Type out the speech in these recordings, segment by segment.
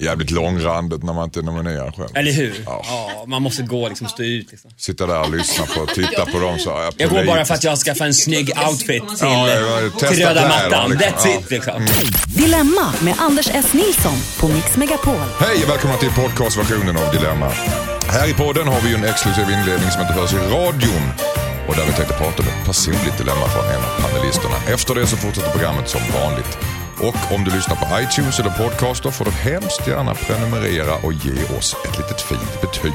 Jävligt långrandigt när man inte nominerar själv. Eller hur? Ja. Ja. man måste gå och liksom stå ut. Liksom. Sitta där och lyssna på titta på dem så. Ja, Jag går bara för att jag ska få en snygg outfit till, Ja, till röda mattan. liksom. That's it liksom. Dilemma med Anders S. Nilsson på Mix Megapol. Hej och välkomna till podcastversionen av Dilemma. Här i podden har vi ju en exklusiv inledning som inte hörs i radion. Och där vi tänkte prata om ett personligt dilemma från en av panelisterna. Efter det så fortsätter programmet som vanligt. Och om du lyssnar på iTunes eller podcaster får du hemskt gärna prenumerera och ge oss ett litet fint betyg.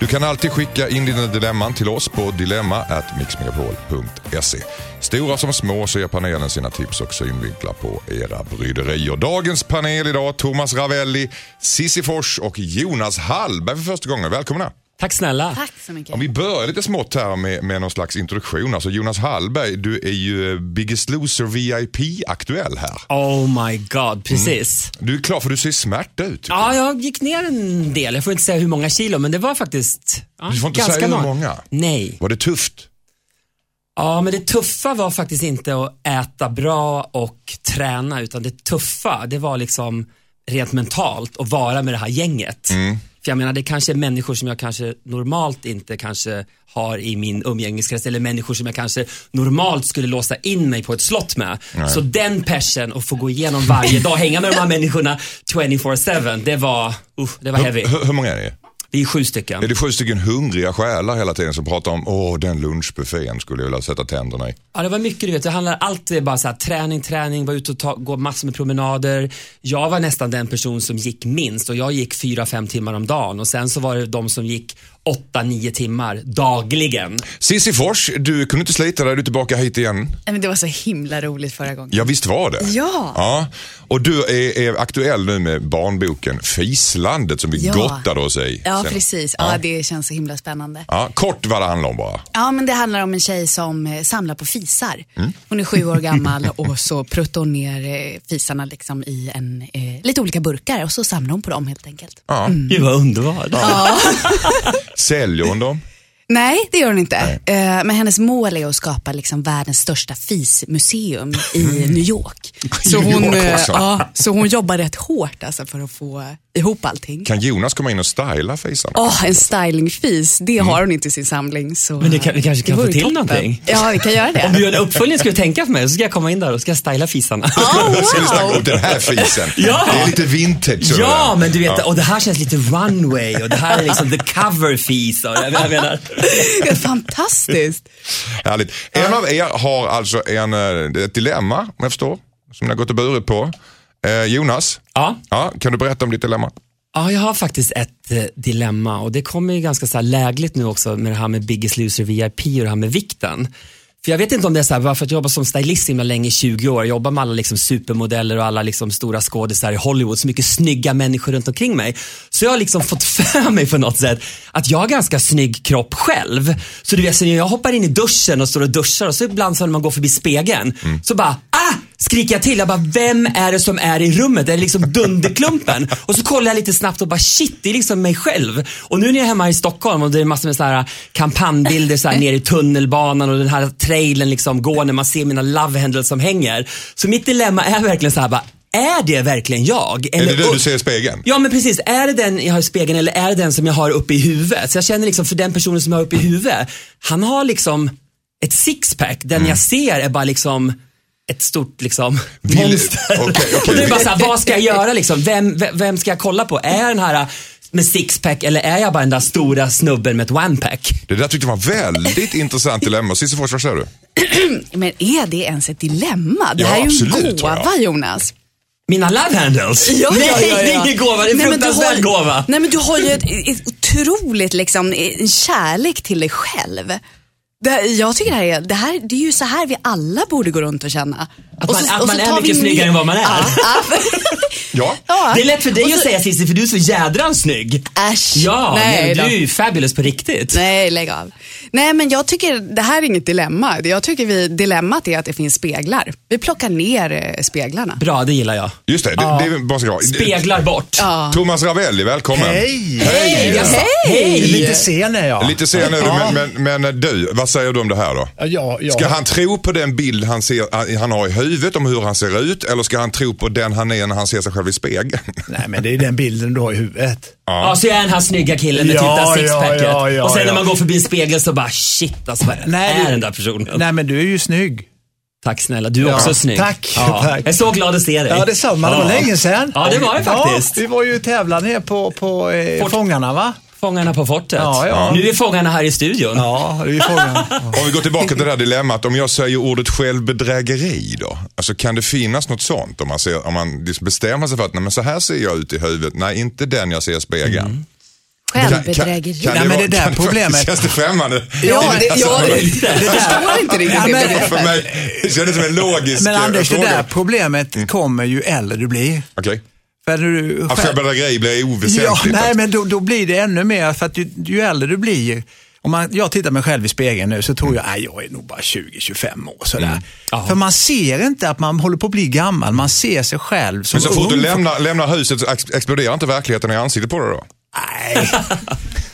Du kan alltid skicka in dina dilemman till oss på dilemma@mixmegapol.se. Stora som små så ger panelen sina tips och synvinklar på era bryderier. Dagens panel idag, Thomas Ravelli, Sissi Fors och Jonas Hallberg för första gången. Välkomna! Tack snälla. Tack så mycket. Om vi börjar lite smått här med, med någon slags introduktion. Alltså Jonas Hallberg, du är ju eh, Biggest Loser VIP-aktuell här. Oh my god, precis. Du är klar för du ser smärt ut. Ja, jag gick ner en del. Jag får inte säga hur många kilo, men det var faktiskt ja, Du får inte ganska säga hur många. många. Nej. Var det tufft? Ja, men det tuffa var faktiskt inte att äta bra och träna, utan det tuffa, det var liksom rent mentalt att vara med det här gänget. För jag menar, det kanske är människor som jag kanske normalt inte kanske har i min umgängeskrets eller människor som jag kanske normalt skulle låsa in mig på ett slott med. Så den persen och få gå igenom varje dag, hänga med de här människorna 24-7, det var, uh, det var heavy. Hur, hur många är ni? Vi är sju stycken. Är det sju stycken hungriga själar hela tiden som pratar om åh den lunchbuffén skulle jag vilja sätta tänderna i? Ja, det var mycket du vet. Det handlar alltid bara så här, träning, träning, vara ute och ta, gå massor med promenader. Jag var nästan den person som gick minst och jag gick fyra, fem timmar om dagen och sen så var det de som gick åtta, nio timmar dagligen. Sissi Fors, du kunde inte slita dig, du är tillbaka hit igen. Men det var så himla roligt förra gången. Ja visst var det? Ja. ja. Och du är, är aktuell nu med barnboken Fislandet som vi Ja. gottade oss i. Ja, Sen- precis. Ja. Ja. det känns så himla spännande. Ja, kort vad det handlar om bara. Ja, men det handlar om en tjej som eh, samlar på fisar. Mm. Hon är sju år gammal och så pruttar hon ner eh, fisarna liksom i en, eh, lite olika burkar och så samlar hon på dem helt enkelt. Ja. Gud vad underbart. Säljer hon dem? Nej, det gör hon inte. Eh, men hennes mål är att skapa liksom världens största fismuseum i New York. Så New hon, York eh, ja, så hon jobbar rätt hårt alltså, för att få ihop allting. Kan Jonas komma in och styla fisarna? Åh, en stylingfis, det har hon inte i sin samling. Så Men det kan- vi kanske kan få till toppen. någonting. Ja, vi kan göra det. Om du gör en uppföljning ska du tänka på mig så ska jag komma in där och ska styla fisarna. Oh, Ska snacka wow. om den här fisen? Ja. Det är lite vintage. Ja, men du vet, Ja. och det här känns lite runway och det här är liksom the cover och jag menar. Det är fantastiskt. Härligt. En av er har alltså en, eh, ett dilemma, om jag förstår, som ni har gått och burit på. Eh, Jonas, Ja. ja, kan du berätta om ditt dilemma? Ja, jag har faktiskt ett eh, dilemma och det kommer ju ganska så här lägligt nu också med det här med Biggest Loser VIP och det här med vikten. För jag vet inte om det är så här, bara för att jag jobbar som stylist så himla länge, i 20 år, jag jobbar med alla liksom supermodeller och alla liksom stora skådisar i Hollywood, så mycket snygga människor runt omkring mig. Så jag har liksom fått för mig på något sätt att jag har ganska snygg kropp själv. Så du vet, så jag hoppar in i duschen och står och duschar och så ibland så när man går förbi spegeln, så bara ah! Skriker jag till. Jag bara, vem är det som är i rummet? Det är liksom Dunderklumpen. och så kollar jag lite snabbt och bara, shit, det är liksom mig själv. Och nu när jag är hemma i Stockholm och det är massor med så här kampanjbilder så här nere i tunnelbanan och den här trailern liksom går när man ser mina love handles som hänger. Så mitt dilemma är verkligen så här, bara, är det verkligen jag? Är det Eller- den du ser i spegeln? Ja men precis, är det den jag har i spegeln eller är det den som jag har uppe i huvudet? Så jag känner liksom för den personen som jag har uppe i huvudet, han har liksom ett sixpack, den Mm. jag ser är bara liksom ett stort liksom Vill- monster. Okej, okej. Och det är bara så här, vad ska jag göra liksom? Vem, vem, ska jag kolla på? Är den här med sixpack eller är jag bara den där stora snubben med ett one-pack? Det där tyckte jag var väldigt intressant dilemma. Cissi vad säger du? Men är det ens ett dilemma? Det Ja, här är ju en gåva Jonas. Mina love handles? Ja, Nej, ja, ja, det är ja. ingen gåva, det är en Nej, men du fruktansvärd har- gåva. Nej men du har ju ett, ett otroligt liksom, en kärlek till dig själv. Det, jag tycker det här är, det här, det är ju så här vi alla borde gå runt och känna. Att Och man- så- att och så man är mycket snyggare än vad man är. Ja, ja. Det är lätt för dig Och att så- säga Cissi för du är så jädrans snygg. Äsch. Ja, Nej, du då. är ju fabulous på riktigt. Nej, lägg av. Nej, men jag tycker det här är inget dilemma. Jag tycker vi, dilemmat är att det finns speglar. Vi plockar ner eh, speglarna. Bra, det gillar jag. Just det, det, Ja. det är bara så bra. Speglar bort. Ja. Thomas Ravelli, välkommen. Hej! Hej! Jaså? Hej! Lite sen är jag. Lite sen är du, men, men, men du, vad säger du om det här då? Ja, ja, ja. Ska han tro på den bild han, ser, han har i huvudet om hur han ser ut eller ska han tro på den han är när han ser sig själv i spegeln? Nej, men det är den bilden du har i huvudet. Ja, så är den här snygga killen med Ja, typ det ja, sixpacket. ja, ja, och sen när ja. man går förbi en spegel så bara shit alltså, vad är du- den där personen? Nej, men du är ju snygg. Tack snälla, du är Ja, också snygg. tack, Ja. tack. Jag är så glad att se dig. Ja, detsamma. Det var länge sedan. Ja, det var det faktiskt. Ja, vi var ju tävlande ner på, på eh, Fort- Fångarna, va? Fångarna på fortet. Ja, ja. Nu är fångarna här i studion. Ja, det är Fångarna. Om vi går tillbaka till det här dilemmat, om jag säger ordet självbedrägeri då? Alltså kan det finnas något sånt? Om man, ser, om man liksom bestämmer sig för att nej, men så här ser jag ut i huvudet, nej inte den jag ser i spegeln. Mm. Självbedrägeri. Kan, kan, Nej, kan men det där kan problemet- Känns det främmande? Ja, det, ja, det, lite. jag förstår inte riktigt Ja, det men-. För mig det kändes som en logisk Men Anders, det fråga. där problemet kommer ju äldre du blir. Okej. För när du Att själv- självbedrägeri blir Ja, oväsentligt. nej, Att- men då, då blir det ännu mer, för att ju, ju äldre du blir, om man, jag tittar mig själv i spegeln nu så tror jag, nej, jag är nog bara 20-25 år sådär. Ja. För man ser inte att man håller på att bli gammal, man ser sig själv som Men så fort du lämnar, lämnar huset så ex- exploderar inte verkligheten i ansiktet på dig då? Nej.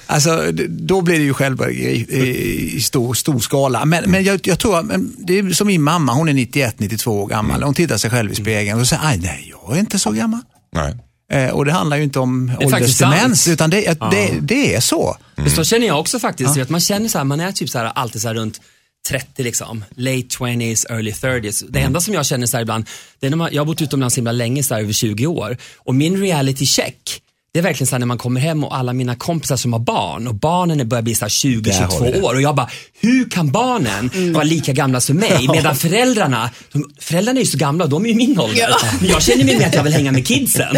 Alltså, då blir det ju självbedrägeri i, i stor, stor skala. Men, men jag, jag tror, att- det är som min mamma, hon är 91-92 år gammal. Hon tittar sig själv i spegeln och säger, "Aj, nej, jag är inte så gammal. Nej. Eh, och det handlar ju inte om åldersdemens, utan det, det, det är så. Men Så känner jag också faktiskt. Att man känner så här, man är typ så här, alltid så här runt 30 liksom, late 20s, early 30s. Det enda som jag känner så här ibland, det är när man, jag har bott utomlands himla länge, så här, över 20 år. Och min reality check, det är verkligen så här när man kommer hem och alla mina kompisar som har barn och barnen börjar bli så här Där har vi 20-22 det. år och jag bara, hur kan barnen vara lika gamla som mig? Medan föräldrarna, de, föräldrarna är ju så gamla och de är ju min ålder. Men jag känner mig med att jag vill hänga med kidsen.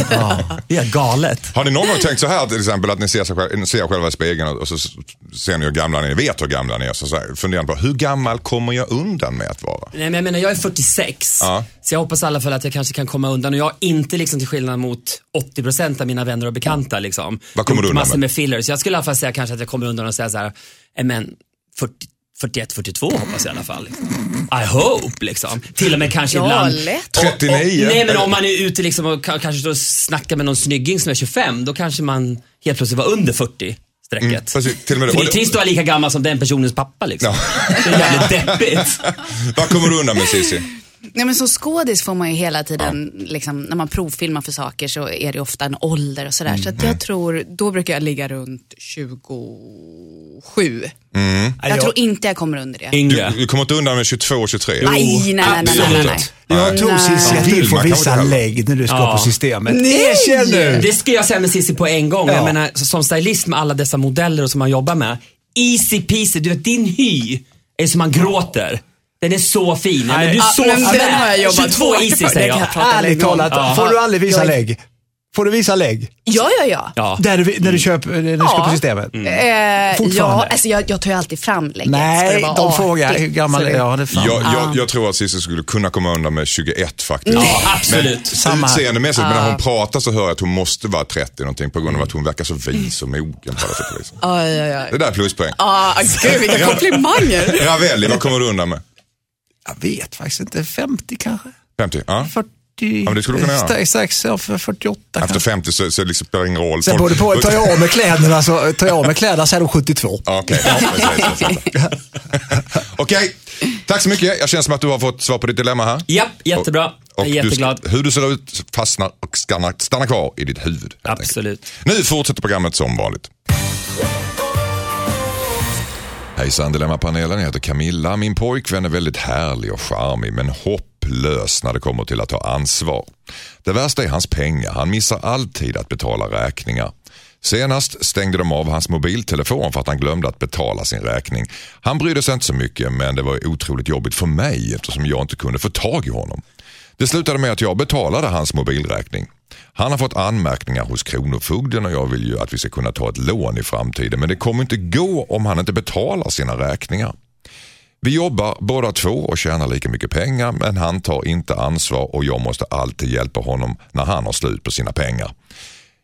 Det är galet. Har ni någon gång tänkt så här till exempel att ni ser, sig själv, ni ser er själva i spegeln och så ser ni hur gamla ni är, vet hur gamla ni är. Så, så här, funderar ni på hur gammal kommer jag undan med att vara? Nej, men jag menar, jag är 46. Ja. Så jag hoppas i alla fall att jag kanske kan komma undan. Och jag har inte liksom till skillnad mot 80% av mina vänner och bekanta liksom. Vad kommer du undan massor med? med fillers. Jag skulle i alla fall säga kanske att jag kommer undan och säga så här, "Eh, men 40, 41, 42 hoppas jag i alla fall. I hope liksom. Till och med kanske Ja, ibland. lätt. 39? Och, och, nej men om man är ute liksom och ka- kanske står och snackar med någon snygging som är 25, då kanske man helt plötsligt var under 40 strecket. Mm, precis, till och med det. För det är trist att vara lika gammal som den personens pappa liksom. Det är jävligt deppigt. Vad kommer du undan med Cissi? Nej, men som skådis får man ju hela tiden, liksom, när man provfilmar för saker så är det ofta en ålder och sådär. Så att jag tror, då brukar jag ligga runt 27. Jag jag- tror inte jag kommer under det. Yngre. Du, du kommer inte undan med 22 och 23? Nej, nej, nej, nej, nej, nej. Jag tror. Cissi att du får visa lägg när du ska Ja. på systemet. Nej! Erkänn nu! Det ska jag säga med Cissi på en gång. Ja. Jag menar, som stylist med alla dessa modeller som man jobbar med. Easy peasy. Du vet, din hy är som man gråter. Den är så fin. Nej, men du är Ah, så men den har jag jobbat 22 hårt easy säger jag. Ärligt talat, Ja. får du aldrig visa Jag lägg? Får du visa lägg? Ja, ja, ja. Ja. Där du, när du köper, när du ska Ja. på systemet? Eh, Fortfarande? ja, alltså jag, jag tar ju alltid fram lägget. Ska Nej, de artigt frågar hur gammal är jag? Det är. Jag, jag, jag tror att Cissi skulle kunna komma undan med 21 faktiskt. Ja, absolut. Samma. Utseendemässigt, men när hon pratar så hör jag att hon måste vara 30 någonting på grund av att hon verkar så vis och mogen på alla sätt och vis. Oj, oj, oj. Det där är pluspoäng. Ah, gud, vilka komplimanger. Ravelli, vad kommer du undan med? Jag vet faktiskt inte, 50 kanske? 50? Ja. 40? men det skulle du kunna göra. Strax- ja, för 48 Efter kanske. 50 så, så liksom spelar det ingen roll. Sen både på, tar jag av mig kläderna så tar jag av mig kläderna så är de 72. Ja, Okej, ja, precis. Okej, tack så mycket. Jag känner som att du har fått svar på ditt dilemma här. Japp, jättebra. Jag är du jätteglad. ska- hur du ser ut fastnar och stannar, stannar kvar i ditt huvud. helt enkelt. Absolut. Nu fortsätter programmet som vanligt. Hejsan Dilemmapanelen, jag heter Camilla. Min pojkvän är väldigt härlig och charmig men hopplös när det kommer till att ta ansvar. Det värsta är hans pengar. Han missar alltid att betala räkningar. Senast stängde de av hans mobiltelefon för att han glömde att betala sin räkning. Han brydde sig inte så mycket men det var otroligt jobbigt för mig eftersom jag inte kunde få tag i honom. Det slutade med att jag betalade hans mobilräkning. Han har fått anmärkningar hos Kronofogden och jag vill ju att vi ska kunna ta ett lån i framtiden men det kommer inte gå om han inte betalar sina räkningar. Vi jobbar båda två och tjänar lika mycket pengar men han tar inte ansvar och jag måste alltid hjälpa honom när han har slut på sina pengar.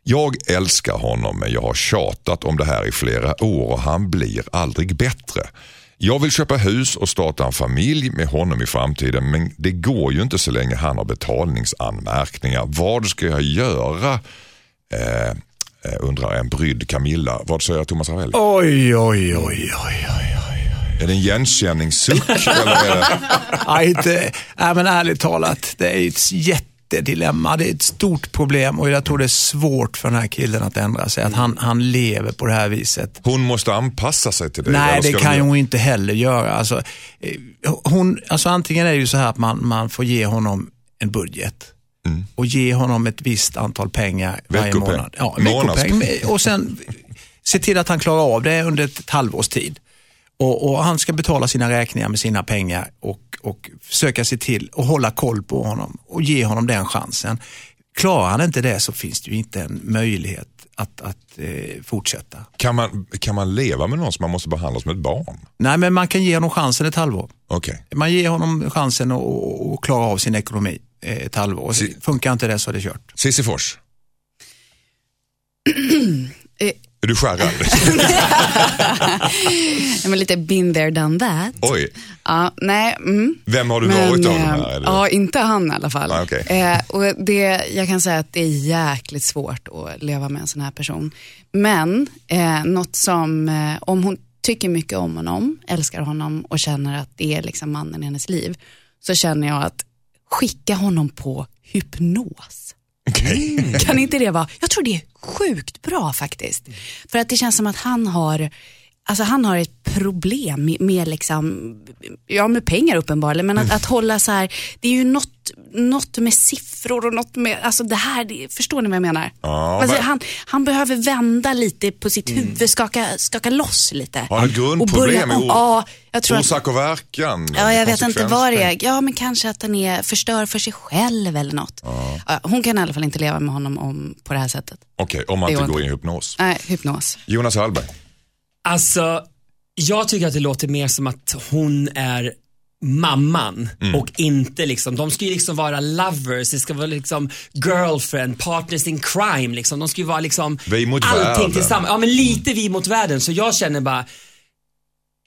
Jag älskar honom men jag har tjatat om det här i flera år och han blir aldrig bättre. Jag vill köpa hus och starta en familj med honom i framtiden men det går ju inte så länge han har betalningsanmärkningar. Vad ska jag göra? Eh, eh, undrar en brydd Camilla. Vad säger Thomas Ravelli? Oj, oj, oj, oj, oj. Är det en igenkänningssuck? eller är det... Ja, inte, nej, men ärligt talat, det är ett jättedilemma. Det är ett stort problem och jag tror det är svårt för den här killen att ändra sig. Att han, han lever på det här viset. Hon måste anpassa sig till det. Nej, det kan ju hon inte heller göra. Alltså, eh, hon, alltså antingen är det ju så här att man, man får ge honom en budget och ge honom ett visst antal pengar varje månad. Ja, veckopeng. Och sen se till att han klarar av det under ett halvårs tid. Och, och han ska betala sina räkningar med sina pengar och, och försöka se till att hålla koll på honom och ge honom den chansen. Klarar han inte det så finns det ju inte en möjlighet att, att eh, fortsätta. Kan, man, kan man leva med någon som man måste behandla som ett barn? Nej, men man kan ge honom chansen ett halvår. Okej. Man ger honom chansen att, klara av sin ekonomi eh, ett halvår. Och Si- Funkar inte det så är det kört. Cissi Fors. Eh. Är du skärrad? Ja, men lite been there, done that. Oj, Ja, nej. Mm. vem har du Men, varit av de eh, här? Eller? Ja, inte han i alla fall. Ah, okej. eh, och det, jag kan säga att det är jäkligt svårt att leva med en sån här person. Men eh, något som, eh, om hon tycker mycket om honom, älskar honom och känner att det är liksom mannen i hennes liv, så känner jag att skicka honom på hypnos. Okej. Kan inte det vara, jag tror det är sjukt bra faktiskt. För att det känns som att han har, alltså han har ett problem med, med liksom, ja med pengar uppenbarligen, men att, att hålla så här, det är ju något, något med siffror och något med, alltså det här, det, förstår ni vad jag menar? Ja, alltså men- han, han behöver vända lite på sitt huvud, skaka, skaka loss lite. Har han grundproblem Ja, jag tror att Orsak och verkan? Ja, jag vet inte vad det är. Ja, men kanske att han är förstör för sig själv eller något. Ja, hon kan i alla fall inte leva med honom om, på det här sättet. Okej, om man inte går går in i hypnos. Nej, hypnos. Jonas Hallberg. Alltså, jag tycker att det låter mer som att hon är mamman och inte liksom, de ska ju liksom vara lovers, det ska vara liksom girlfriend, partners in crime liksom. De ska ju vara liksom Vi mot allting världen. tillsammans. Ja men lite vi mot världen. Så jag känner bara,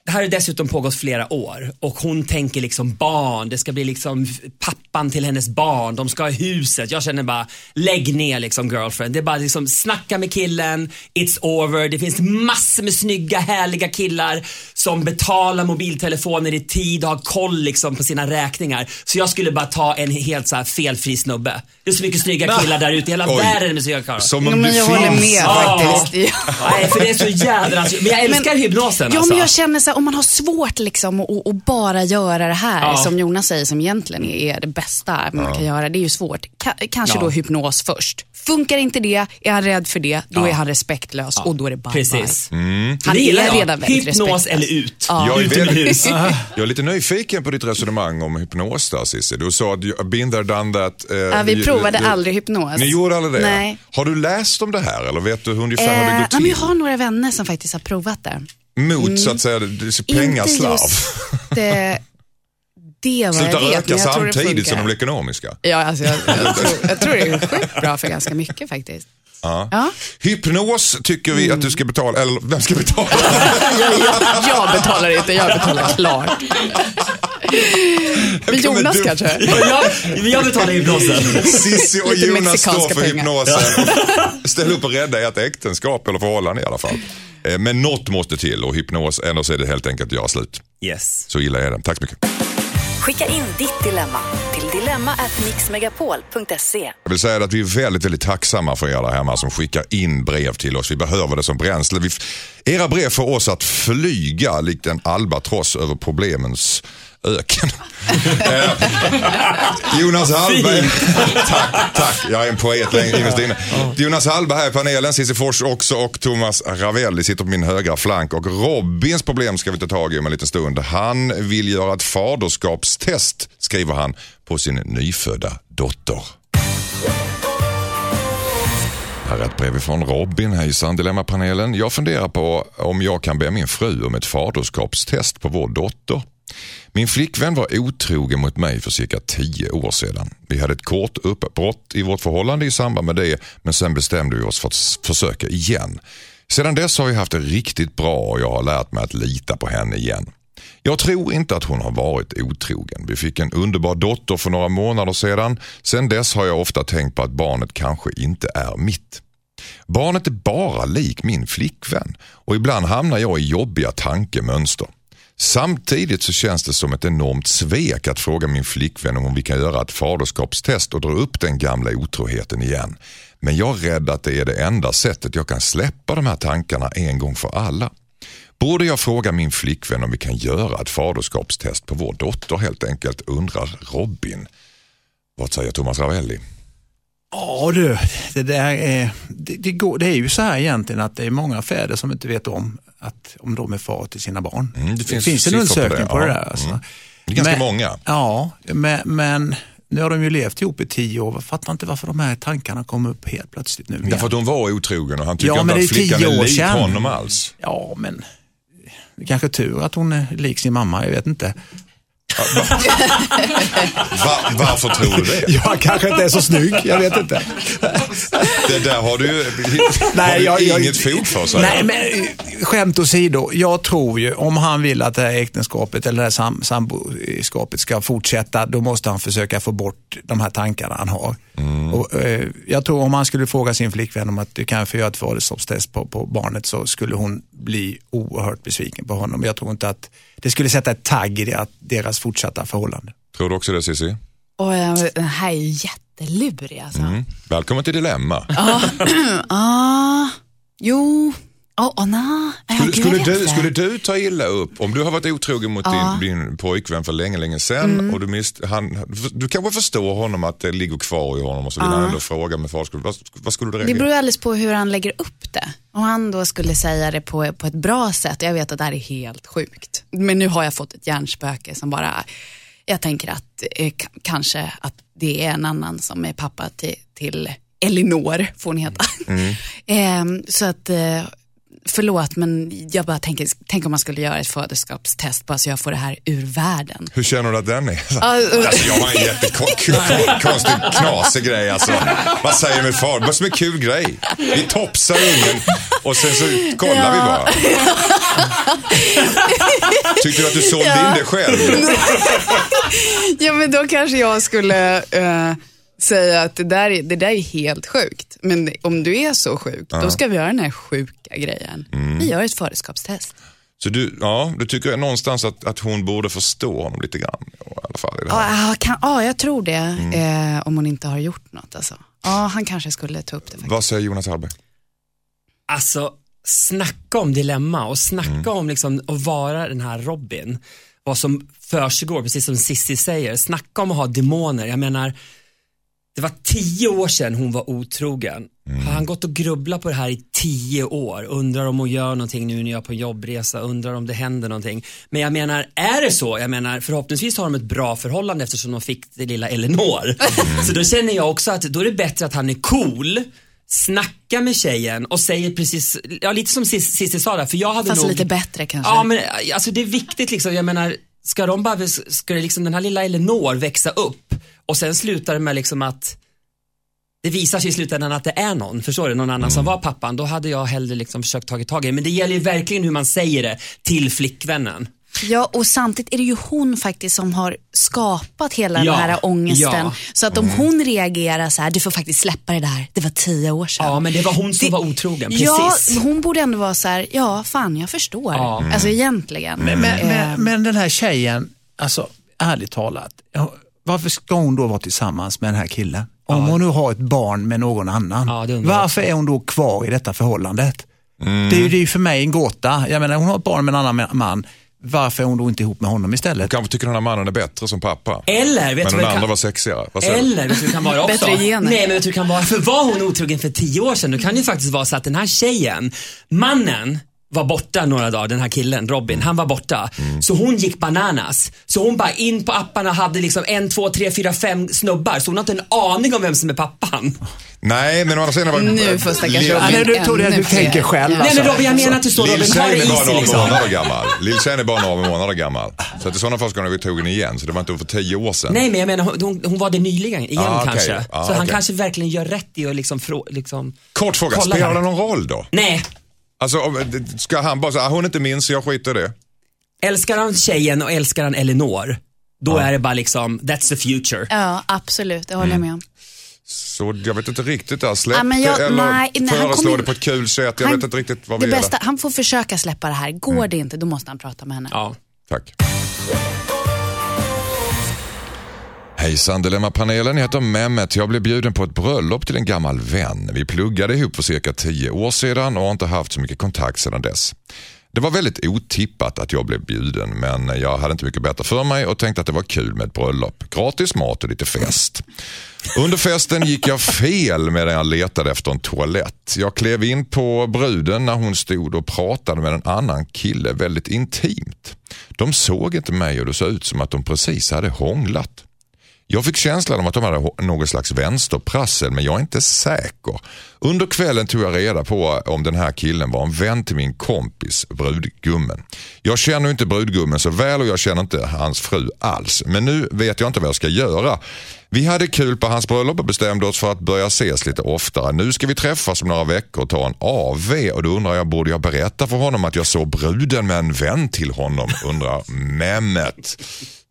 det här har dessutom pågått flera år och hon tänker liksom barn, det ska bli liksom pappan till hennes barn, de ska ha huset. Jag känner bara, lägg ner liksom girlfriend. Det är bara liksom snacka med killen, it's over. Det finns massor med snygga, härliga killar som betalar mobiltelefoner i tid och har koll liksom på sina räkningar. Så jag skulle bara ta en helt så här felfri snubbe. Det är så mycket snygga killar där ute i hela Oj. världen med snygga karlar. Som Ja, om men det jag håller med Ja. faktiskt. Ja. Nej, för det är så jädra... Men jag älskar hypnosen Ja, alltså. men jag känner så här, om man har svårt liksom att, att bara göra det här, Ja. som Jonas säger, som egentligen är det bästa man kan göra, det är ju svårt. Ka- kanske Ja. då hypnos först. Funkar inte det, är han rädd för det, då Ja. är han respektlös och då är det bye Precis. Han Det är redan väldigt Hypnos respektlös. eller ut. Ja. Jag är, väldigt, jag är lite nyfiken på ditt resonemang om hypnos där Cissi. Du sa att been there, done that. eh, Ja, vi provade du- aldrig hypnos. Ni gjorde aldrig det? Nej. Har du läst om det här eller vet du ungefär hur det Eh, går ja, men till? jag har några vänner som faktiskt har provat det. Mot så att säga det- det- Inte just det, det vad Sluta jag vet, röka samtidigt som de blir ekonomiska. Ja, alltså jag, jag, tror, jag tror det är sjukt bra för ganska mycket faktiskt. Ja. Ja. Hypnos tycker vi att du ska betala, eller vem ska betala? Jag, jag, jag betalar inte, jag betalar klart. Men Jonas du- kanske? jag, jag betalar hypnosen. Sissi och Lite Jonas står för pengar. hypnosen. Ställ upp och rädda ert äktenskap eller förhållande i alla fall. Eh, Men något måste till och hypnos, annars är det helt enkelt att göra slut. Yes. Så illa är det. Tack så mycket. Skicka in ditt dilemma till dilemma@mixmegapol.se. Jag vill säga att vi är väldigt, väldigt tacksamma för er där hemma som skickar in brev till oss. Vi behöver det som bränsle. Vi, era brev får oss att flyga likt en albatross över problemens öken. Eh, Jonas Hallberg. tack, tack. Jag är en poet innerst inne. Jonas Hallberg här i panelen, Cissi Fors också och Thomas Ravelli sitter på min högra flank. Och Robins problem ska vi ta tag i om en liten stund. Han vill göra ett faderskapstest, skriver han, på sin nyfödda dotter. Här är ett brev från Robin. Hejsan Dilemmapanelen. Jag funderar på om jag kan be min fru om ett faderskapstest på vår dotter. Min flickvän var otrogen mot mig för cirka tio år sedan. Vi hade ett kort uppbrott i vårt förhållande i samband med det men sen bestämde vi oss för att försöka igen. Sedan dess har vi haft det riktigt bra och jag har lärt mig att lita på henne igen. Jag tror inte att hon har varit otrogen. Vi fick en underbar dotter för några månader sedan. Sen dess har jag ofta tänkt på att barnet kanske inte är mitt. Barnet är bara lik min flickvän och ibland hamnar jag i jobbiga tankemönster. Samtidigt så känns det som ett enormt svek att fråga min flickvän om vi kan göra ett faderskapstest och dra upp den gamla otroheten igen. Men jag är rädd att det är det enda sättet jag kan släppa de här tankarna en gång för alla. Borde jag fråga min flickvän om vi kan göra ett faderskapstest på vår dotter helt enkelt, undrar Robin. Vad säger Thomas Ravelli? Ja du, det, där är, det, det, går, det är ju så här egentligen att det är många fäder som inte vet om att om de är far till sina barn. Mm, det finns, en siffror undersökning på det, ja. där. Alltså. Mm. Det är ganska Men- många. Ja, men, men nu har de ju levt ihop i tio år. Jag fattar inte varför de här tankarna kom upp helt plötsligt nu. igen. Därför att hon var otrogen och han tycker Ja, inte det att flickan är lik sedan. honom alls. Ja, men det är kanske tur att hon är lik sin mamma, jag vet inte. Va, varför tror du det? Jag kanske inte är så snygg, jag vet inte. Det där har du ju Nej, har du jag- jag- inget fog för. säger Nej, men eh, skämt åsido. Jag tror ju om han vill att det här äktenskapet eller det här sam samboskapet ska fortsätta, då måste han försöka få bort de här tankarna han har. Och, eh, jag tror om han skulle fråga sin flickvän om att du kan få göra ett faderskapstest på, på barnet så skulle hon bli oerhört besviken på honom. Jag tror inte att det skulle sätta ett tagg i deras, fortsatta förhållande. Tror du också det Cissi? Och eh, den här är ju jättelurig alltså. Mm. Välkommen till Dilemma. Ah, jo, oh, nej. Ja, Skulle, skulle, du, skulle du ta illa upp om du har varit otrogen mot din, din pojkvän för länge, länge sedan Mm. och du, mist, han, du kanske förstår honom att det ligger kvar i honom och så vill han ändå fråga med faderskap. Vad, vad skulle du Det reagera? beror alldeles på hur han lägger upp det. Om han då skulle säga det på, på ett bra sätt, jag vet att det här är helt sjukt. Men nu har jag fått ett hjärnspöke som bara, jag tänker att eh, kanske att det är en annan som är pappa till, till Elinor, får hon heta. Ehm, så att, eh, förlåt men jag bara tänker, tänk om man skulle göra ett faderskapstest bara så jag får det här ur världen. Hur känner du att den är? Alltså, jag har en jättekonstig, knasig grej. Alltså. Vad säger min far? Vad som är kul grej? Vi topsar ungen och sen så kollar vi bara. Tyckte du att du sålde in det själv? Ja men då kanske jag skulle eh, säga att det där, är, det där är helt sjukt. Men om du är så sjuk, då ska vi göra den här sjuka grejen. Vi gör ett faderskapstest. Så du, ja, du tycker någonstans att, att hon borde förstå honom lite grann? I alla fall, i det Ja, kan, ah, jag tror det. Eh, om hon inte har gjort något alltså. Ja, han kanske skulle ta upp det faktiskt. Vad säger Jonas Hallberg? Alltså, snacka om dilemma och snacka om liksom att vara den här Robin. Vad som försiggår, precis som Sissi säger. Snacka om att ha demoner. Jag menar, det var tio år sedan hon var otrogen. Har han gått och grubblat på det här i tio år? Undrar om hon gör någonting nu när jag är på jobbresa, undrar om det händer någonting. Men jag menar, är det så? Jag menar, förhoppningsvis har de ett bra förhållande eftersom de fick det lilla Elinor. Så då känner jag också att då är det bättre att han är cool, snacka med tjejen och säger precis, ja lite som Cis- Cissi sa där, för jag hade Fast nog... lite bättre kanske. Ja men alltså det är viktigt liksom, jag menar, ska de bara, ska det liksom den här lilla Elinor växa upp och sen slutar det med liksom att det visar sig i slutändan att det är någon, förstår du, någon annan som var pappan, då hade jag hellre liksom försökt tagit tag i det. Men det gäller ju verkligen hur man säger det till flickvännen. Ja, och samtidigt är det ju hon faktiskt som har skapat hela Ja, den här ångesten. ja. Så att om hon reagerar så här, du får faktiskt släppa det där, det var tio år sedan. Ja, men det var hon som Det- var otrogen, Ja, precis. hon borde ändå vara så här, ja fan jag förstår. Ja. Alltså egentligen. Men, men, Eh, men, men den här tjejen, alltså ärligt talat, ja, varför ska hon då vara tillsammans med den här killen? Om hon nu har ett barn med någon annan, Ja, varför är hon då kvar i detta förhållandet? Mm. Det är ju det är ju för mig en gåta. Jag menar, hon har ett barn med en annan man. Varför är hon då inte ihop med honom istället? Kanske tycker den här mannen är bättre som pappa. Eller, vet Men du den andra kan... var sexigare. Vad säger du? Eller vet du kan vara också? Bättre gener. Nej men vet du kan vara? För var hon otrogen för tio år sedan, då kan det ju faktiskt vara så att den här tjejen, mannen var borta några dagar, den här killen, Robin, han var borta. Så hon gick bananas. Så hon bara in på apparna hade liksom en, två, tre, fyra, fem snubbar. Så hon har inte en aning om vem som är pappan. Nej, men å andra sidan var Nu får stackars Lill- Robin Ja, nu tror att du tänker själv. Ja. Nej Alltså, men Robin, jag menar inte så Robin, ha det Lill-Tjejen är bara några liksom. månader gammal. Lill-Tjejen är bara några månader gammal. Så att i sådana fall ska hon ha tagit igen, så det var inte för tio år sedan. Nej men jag menar hon, hon, var det nyligen igen Ah, kanske. Ah, så han okej. kanske verkligen gör rätt i att liksom, liksom Kort fråga, spelar det någon roll då? Nej, Alltså, ska han bara säga, ah, hon är inte min så jag skiter i det. älskar han tjejen och älskar han Elinor, då är det bara liksom, that's the future. Ja, absolut, det håller jag med om. Så jag vet inte riktigt där. Släpp Ja, men jag- det eller nej, nej, han föreslå kommer- det på ett kul sätt. Jag Han- vet inte riktigt vad det vi bästa, gör. Han får försöka släppa det här. Går det inte, då måste han prata med henne. Ja. Tack. Hejsan Dilemmapanelen, jag heter Mehmet. Jag blev bjuden på ett bröllop till en gammal vän. Vi pluggade ihop för cirka tio år sedan och har inte haft så mycket kontakt sedan dess. Det var väldigt otippat att jag blev bjuden men jag hade inte mycket bättre för mig och tänkte att det var kul med ett bröllop. Gratis mat och lite fest. Under festen gick jag fel medan jag letade efter en toalett. Jag klev in på bruden när hon stod och pratade med en annan kille väldigt intimt. De såg inte mig och det såg ut som att de precis hade hånglat. Jag fick känslan av att de hade något slags vänsterprassel men jag är inte säker. Under kvällen tog jag reda på om den här killen var en vän till min kompis brudgummen. Jag känner inte brudgummen så väl och jag känner inte hans fru alls. Men nu vet jag inte vad jag ska göra. Vi hade kul på hans bröllop och bestämde oss för att börja ses lite oftare. Nu ska vi träffas om några veckor och ta en AV och då undrar jag, borde jag berätta för honom att jag såg bruden med en vän till honom? Undrar Mehmet.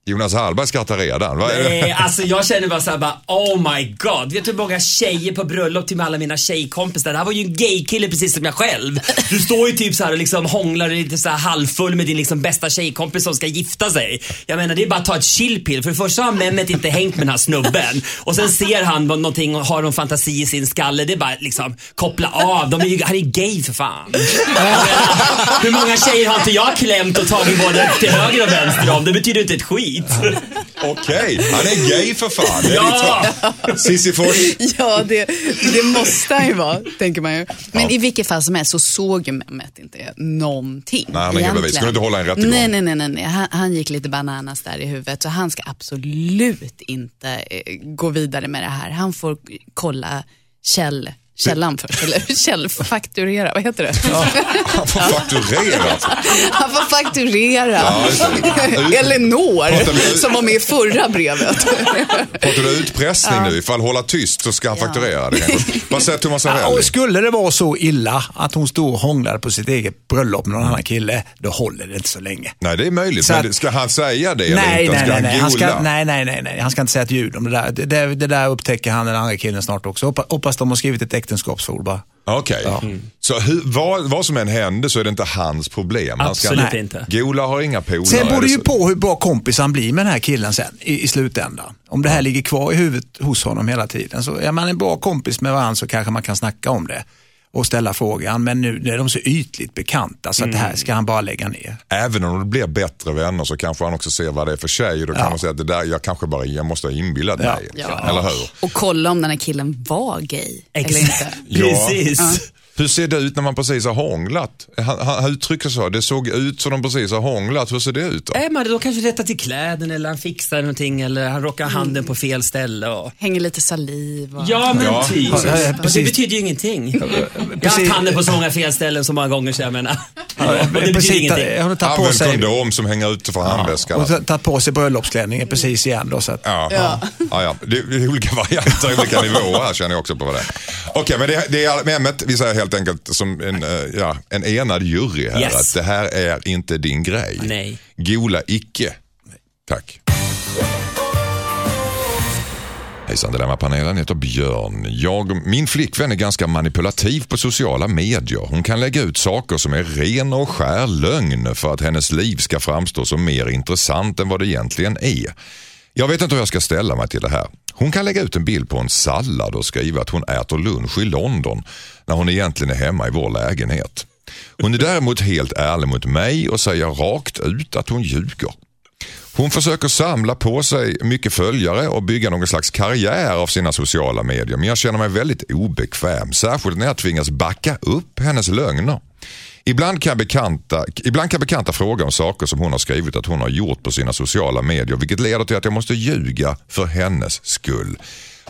Jonas Hallberg skrattar redan. Vad är det? Nej, alltså jag känner bara såhär bara, oh my god. Vet du hur många tjejer på bröllop till alla mina tjejkompisar? Det här var ju en gaykille precis som jag själv. Du står ju typ såhär och liksom hånglar lite såhär halvfull med din liksom bästa tjejkompis som ska gifta sig. Jag menar det är bara att ta ett chillpill. För det första har Mehmet inte hängt med den här snubben. Och sen ser han någonting och har någon fantasi i sin skalle. Det är bara liksom koppla av. De är ju, han är gay för fan. Menar, hur många tjejer har inte jag klämt och tagit både till höger och vänster om? Det betyder inte ett skit. Okej, han är gay för fan. Det är Ja. ditt svar. Sisyfos. Ja, det, det måste han ju vara, tänker man ju. Men i vilket fall som helst så såg ju Mehmet inte någonting. Nej, han har inga egentligen. bevis. Skulle inte hålla en rättegång. Nej, nej, nej. nej, nej. Han, han gick lite bananas där i huvudet. Så han ska absolut inte eh, gå vidare med det här. Han får kolla käll, källan först, eller källfakturera, vad heter det? Han får fakturerat. Han får fakturera. Ja. Elinor, vi- som var med i förra brevet. Pratar du utpressning nu? Ifall hålla tyst så ska han fakturera det kanske. Vad säger Thomas Ja, och skulle det vara så illa att hon stod och hånglade på sitt eget bröllop med någon annan kille, då håller det inte så länge. Nej, det är möjligt. Så Men att- ska han säga det eller Nej, inte? nej, Ska nej, han nej. Han ska, nej, nej, nej, nej. Han ska inte säga ett ljud om det där. Det, det, det där upptäcker han den andra killen snart också. Hoppa- Hoppas de har skrivit ett äktenskapsord bara. Okej. Så hur, vad, vad som än händer så är det inte hans problem. Han ska, Absolut inte. Gola har inga polare. Sen beror det ju på hur bra kompis han blir med den här killen sen i, i slutändan. Om det här ligger kvar i huvudet hos honom hela tiden. Så är man en bra kompis med varandra så kanske man kan snacka om det och ställa frågan. Men nu är de så ytligt bekanta så att det här ska han bara lägga ner. Även om det blir bättre vänner så kanske han också ser vad det är för tjej och då kan Ja. man säga att det där, jag kanske bara jag måste ha inbillat Ja. mig. Ja. Eller hur? Och kolla om den här killen var gay eller inte. Exakt. Ja. Precis. Hur ser det ut när man precis har hånglat? Han, han uttrycker så, det såg ut som de precis har hånglat. Hur ser det ut då? Nej, men då kanske rättar till kläderna eller han fixar någonting eller han råkar handen på fel ställe. Och... Hänger lite saliv. Och... Ja, men Ja. typ. Ja, ja, ja, det betyder ju ingenting. Jag har haft handen på så många fel ställen så många gånger så jag menar. Och det betyder Precis, ingenting. Hon har tagit på Använd sig, kondom som hänger ute för handväskan. och tagit på sig bröllopsklänningen precis igen. Då, så att, Ja, ja. Ja, Det det är olika varianter, olika nivåer här känner jag också på vad det är. Okej, men det, det är Mehmet, vi säger helt enkelt som en, eh, ja, en enad jury här Yes. att det här är inte din grej. Nej. Gola icke. Tack. Hejsan Dilemmapanelen, jag heter Björn. Jag, min flickvän är ganska manipulativ på sociala medier. Hon kan lägga ut saker som är ren och skär lögn för att hennes liv ska framstå som mer intressant än vad det egentligen är. Jag vet inte hur jag ska ställa mig till det här. Hon kan lägga ut en bild på en sallad och skriva att hon äter lunch i London när hon egentligen är hemma i vår lägenhet. Hon är däremot helt ärlig mot mig och säger rakt ut att hon ljuger. Hon försöker samla på sig mycket följare och bygga någon slags karriär av sina sociala medier. Men jag känner mig väldigt obekväm, särskilt när jag tvingas backa upp hennes lögner. Ibland kan, bekanta, ibland kan bekanta fråga om saker som hon har skrivit att hon har gjort på sina sociala medier vilket leder till att jag måste ljuga för hennes skull.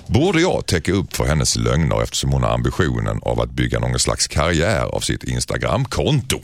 Borde jag täcka upp för hennes lögner eftersom hon har ambitionen av att bygga någon slags karriär av sitt Instagramkonto?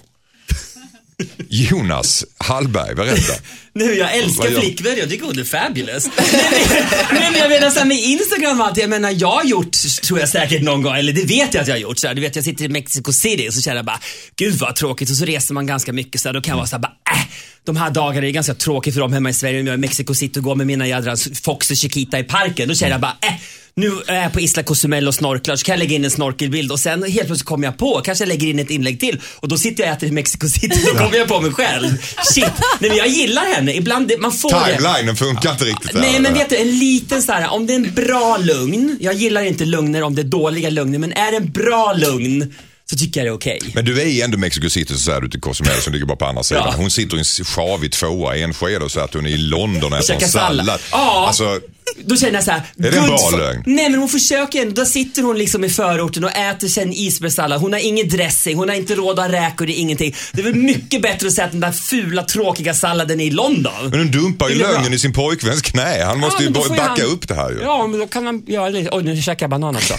Jonas Hallberg, berätta. Nu, jag älskar Vad gör- flickvän, jag tycker hon är fabulous. Nej, men- Nej men jag menar såhär med Instagram och allt, jag menar jag har gjort, tror jag säkert någon gång, eller det vet jag att jag har gjort. Så här, du vet jag sitter i Mexico City och så känner jag bara, gud vad tråkigt och så reser man ganska mycket så här, då kan jag vara såhär bara, äh, de här dagarna är ganska tråkigt för dem hemma i Sverige om jag är i Mexico City och går med mina jädra Fox och Chiquita i parken. Då känner jag bara, äh, nu är jag på Isla Cozumel och snorklar så kan jag lägga in en snorkelbild och sen helt plötsligt kommer jag på, kanske jag lägger in ett inlägg till och då sitter jag och äter i Mexico City och kommer jag på mig själv. Shit, nej men jag gillar henne. Ibland, det- man får. Timelinen funkar inte riktigt där. Nej men vet du, en liten så här, om det är en bra lugn, jag gillar inte lugner om det är dåliga lugner, men är det en bra lugn så tycker jag det är okej. Men du är i ändå Mexico City så säger du till Cozumel som ligger bara på andra sidan. Ja. Hon sitter i en sjavig tvåa i Enskede och säger att hon är i London och äter en sallad. Ja. Alltså, Då känner jag så här, det en bra lögn? Nej men hon försöker ändå. Där sitter hon liksom i förorten och äter sig en isbergssallad. Hon har ingen dressing, hon har inte råd att ha räkor, det är ingenting. Det är väl mycket bättre att säga att den där fula tråkiga salladen är i London. men hon dumpar ju Det är bra. lögnen i sin pojkväns knä. Han måste Ja, ju men då får backa han- upp det här ju. Ja, men då kan han göra det. Oj, nu käkar jag banan också.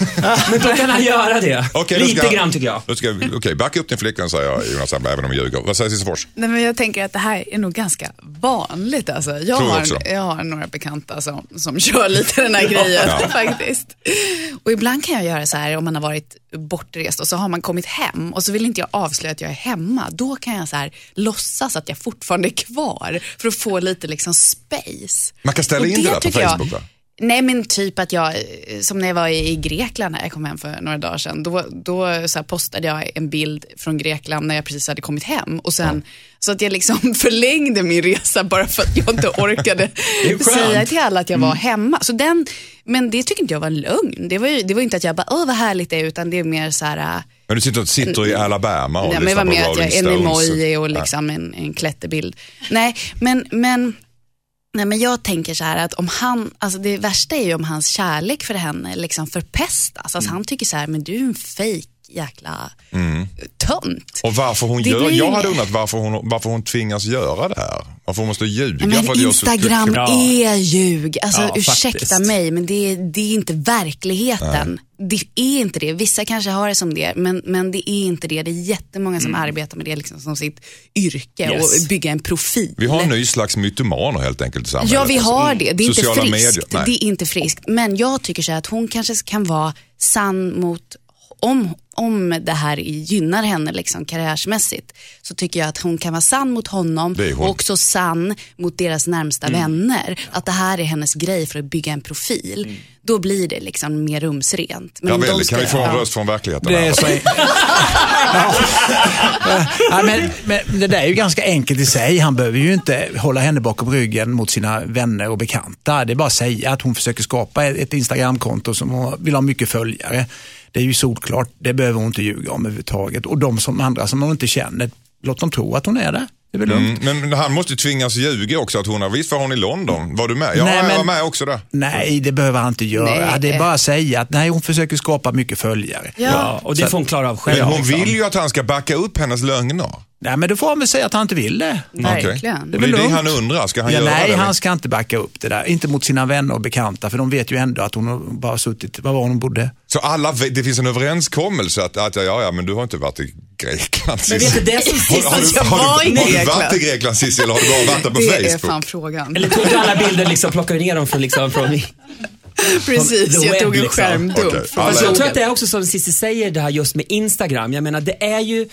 men då kan han göra det. Okej, då Lite ska- grann tycker jag. Då ska, okej, backa upp din flickvän säger jag Jonas även om jag ljuger. Vad säger Cissi Fors? Nej, men jag tänker att det här är nog ganska vanligt. Alltså. Jag, Tror jag har, också. jag har några bekanta som, som kör lite den här grejen Ja. faktiskt. Och ibland kan jag göra så här om man har varit bortrest och så har man kommit hem och så vill inte jag avslöja att jag är hemma. Då kan jag så här låtsas att jag fortfarande är kvar för att få lite liksom space. Man kan ställa Och in det där på tycker jag- Facebook, va? Nej men typ att jag, som när jag var i Grekland när jag kom hem för några dagar sedan, då, då så postade jag en bild från Grekland när jag precis hade kommit hem och sen så att jag liksom förlängde min resa bara för att jag inte orkade säga till alla att jag Mm. var hemma. Så den, men det tycker inte jag var en lögn. Det var ju det var inte att jag bara, åh vad härligt det är, utan det är mer så här, Men du sitter, sitter i Alabama och Nej, men det lyssnar var på mer att Rolling jag, en Stones. emoji och Ja. liksom en, en klätterbild. Nej, men, men, nej, men jag tänker så här att om han, alltså det värsta är ju om hans kärlek för henne liksom förpestas. Alltså han tycker så här, men du är en fake jäkla tönt. Mm. Och varför hon Det gör, blir- jag hade undrat varför hon, varför hon tvingas göra det här. Varför hon måste ljuga. Men för så- Instagram Ja. är ljug. Alltså Ja, ursäkta faktiskt. mig, men det är, det är inte verkligheten. Det är inte det. Vissa kanske har det som det, men, men det är inte det. Det är jättemånga som arbetar med det liksom som sitt yrke Yes. och bygga en profil. Vi har en ny slags mytomaner helt enkelt i samhället. Ja, vi Alltså, har det. Det är inte friskt. Medier. Nej. Det är inte friskt. Men jag tycker så här att hon kanske kan vara sann mot, om, om det här gynnar henne liksom karriärsmässigt, så tycker jag att hon kan vara sann mot honom hon. och också sann mot deras närmsta Mm. vänner. Att det här är hennes grej för att bygga en profil. Då blir det liksom mer rumsrent. Men Ravelli, de ska- kan vi få en röst från verkligheten? Det är så ja. Men, men det där är ju ganska enkelt i sig. Han behöver ju inte hålla henne bakom ryggen mot sina vänner och bekanta. Det är bara att säga att hon försöker skapa ett ett Instagramkonto som hon vill ha mycket följare. Det är ju solklart. Det behöver hon inte ljuga om överhuvudtaget. Och de som andra som hon inte känner, låt dem tro att hon är där. Det är väl lugnt. Mm, men han måste tvingas ljuga också att hon har, visst var hon i London? Var du med? Ja, Nej, jag men- var med också där. Nej, det behöver han inte göra. Nej. Det är bara att säga att nej, hon försöker skapa mycket följare. Ja. Ja, och det får hon klara av själv. Men hon liksom. vill ju att han ska backa upp hennes lögner. Nej, men då får han väl säga att han inte vill det. Verkligen. Det är väl det lugnt. han undrar, ska han Ja, göra nej, det? han ska inte backa upp det där. Inte mot sina vänner och bekanta, för de vet ju ändå att hon har bara suttit, var var hon bodde? Så alla, det finns en överenskommelse att, att ja, ja, men du har inte varit i Grekland Men vet du, det som Har, har, Alltså, jag du, har, var du, har du varit i Grekland Cissi eller har du bara varit där på Det är Facebook? fan frågan. Eller tog du alla bilder liksom, plockade du ner dem från, liksom, från Precis, the jag tog en liksom. skärmdump Alla- Fast jag tror att det är också som Cissi säger det här just med Instagram. Jag menar det är ju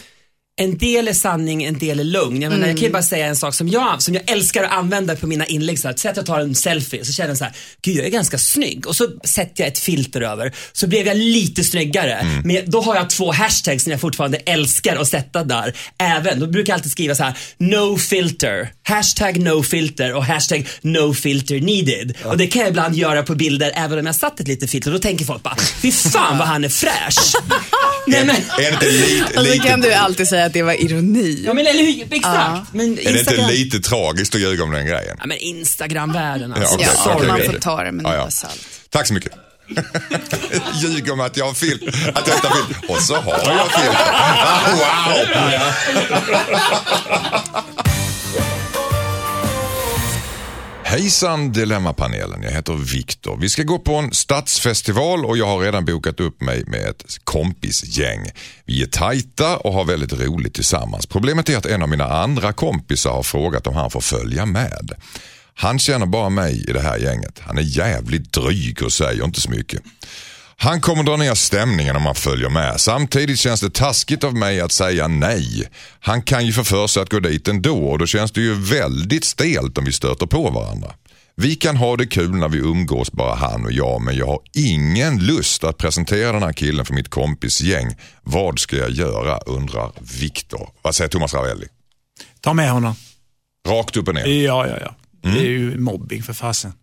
en del är sanning, en del är lugn. Jag, menar, jag kan ju bara säga en sak som jag, som jag älskar att använda på mina inlägg. Så säg att jag tar en selfie så känner jag så här, gud jag är ganska snygg. Och så sätter jag ett filter över. Så blev jag lite snyggare. Men då har jag två hashtags som jag fortfarande älskar att sätta där. Även, då brukar jag alltid skriva så här, no filter. Hashtag no filter och hashtag no filter needed. Och det kan jag ibland göra på bilder även om jag satt ett litet filter. Då tänker folk bara, fy fan vad han är fräsch. Nej, men, Är det inte lite, Och så kan du lite, alltid säga att det var ironi. Ja men eller hur, exakt. Ja. Men är det inte Instagram... lite tragiskt att ljuga om den grejen? Ja men Instagram-världen alltså. Ja, okej, Ja, man får ta det med en Ja, ja. salt. Tack så mycket. Ljug om att jag har film, att jag inte har film. Och så har jag film. Wow! Hejsan Dilemmapanelen, jag heter Viktor. Vi ska gå på en stadsfestival och jag har redan bokat upp mig med ett kompisgäng. Vi är tajta och har väldigt roligt tillsammans. Problemet är att en av mina andra kompisar har frågat om han får följa med. Han känner bara mig i det här gänget. Han är jävligt dryg och säger inte så mycket. Han kommer dra ner stämningen om han följer med. Samtidigt känns det taskigt av mig att säga nej. Han kan ju få för sig att gå dit ändå och då känns det ju väldigt stelt om vi stöter på varandra. Vi kan ha det kul när vi umgås bara han och jag men jag har ingen lust att presentera den här killen för mitt kompisgäng. Vad ska jag göra undrar Viktor. Vad säger Thomas Ravelli? Ta med honom. Rakt upp och ner. Ja, ja, ja. Det är ju mobbing för fasen.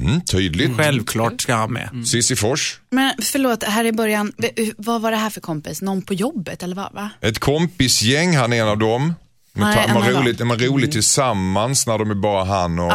Mm, tydligt. Självklart ska han med. Cissi Fors. Men förlåt, här i början, vad var det här för kompis? Någon på jobbet eller vad? Va? Ett kompisgäng, han är en av dem. Man av dem. roligt, man roligt tillsammans när de är bara han och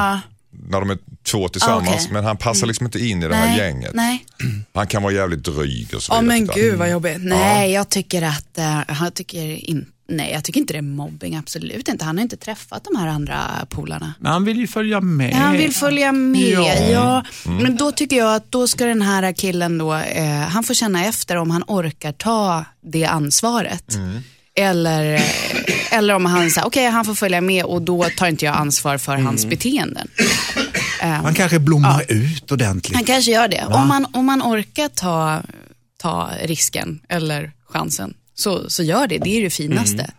när de är två tillsammans. Ah, okej. Men han passar liksom inte in i det här Nej, gänget. nej. Han kan vara jävligt dryg och så Ja vidare. men gud vad jobbigt. Nej, jag tycker att, uh, jag tycker in, nej jag tycker inte det är mobbing, absolut inte. Han har inte träffat de här andra polarna. Men han vill ju följa med. Han vill följa med, Ja. ja. Men då tycker jag att då ska den här killen då, eh, han får känna efter om han orkar ta det ansvaret. Eller, eh, eller om han säger, okej han får följa med och då tar inte jag ansvar för hans beteenden. Han kanske blommar ut ordentligt. Han kanske gör det. Om man, om man orkar ta, ta risken eller chansen, så, så gör det. Det är det finaste.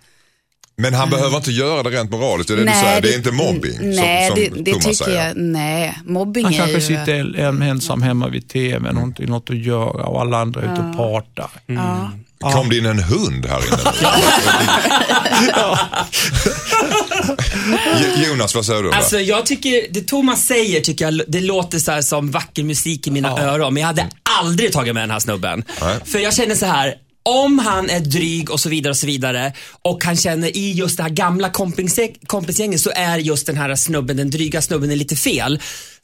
Men han behöver inte göra det rent moraliskt, det är det du säger. Det är inte mobbing Nej, som, som det, det Thomas tycker säger. jag. Nej, mobbing Han är kanske ju... sitter en, ensam hemma vid tvn och inte något att göra och alla andra är ute och partar. Ja. Kom det in en hund här inne? Jo- Jonas, vad säger du? Alltså jag tycker, det Thomas säger tycker jag, det låter så här som vacker musik i mina öron. Men jag hade aldrig tagit med den här snubben. Nej. För jag känner så här. Om han är dryg och så vidare och så vidare och han känner i just det här gamla kompisgänget så är just den här snubben, den dryga snubben är lite fel.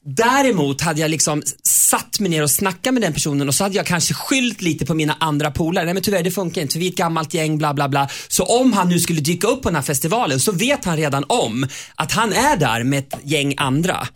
Däremot hade jag liksom satt mig ner och snackat med den personen och så hade jag kanske skyllt lite på mina andra polare. Nej men tyvärr det funkar inte för vi är ett gammalt gäng bla bla bla. Så om han nu skulle dyka upp på den här festivalen så vet han redan om att han är där med ett gäng andra.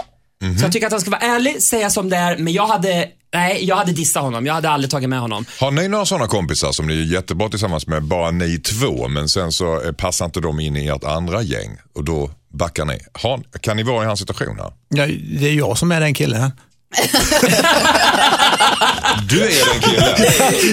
Så jag tycker att han ska vara ärlig, säga som det är men jag hade, nej jag hade dissat honom. Jag hade aldrig tagit med honom. Har ni några sådana kompisar som ni är jättebra tillsammans med, bara ni två, men sen så eh, passar inte de in i ert andra gäng och då backar ni? Har, kan ni vara i hans situation här? Ja, det är jag som är den killen. Du är den killen.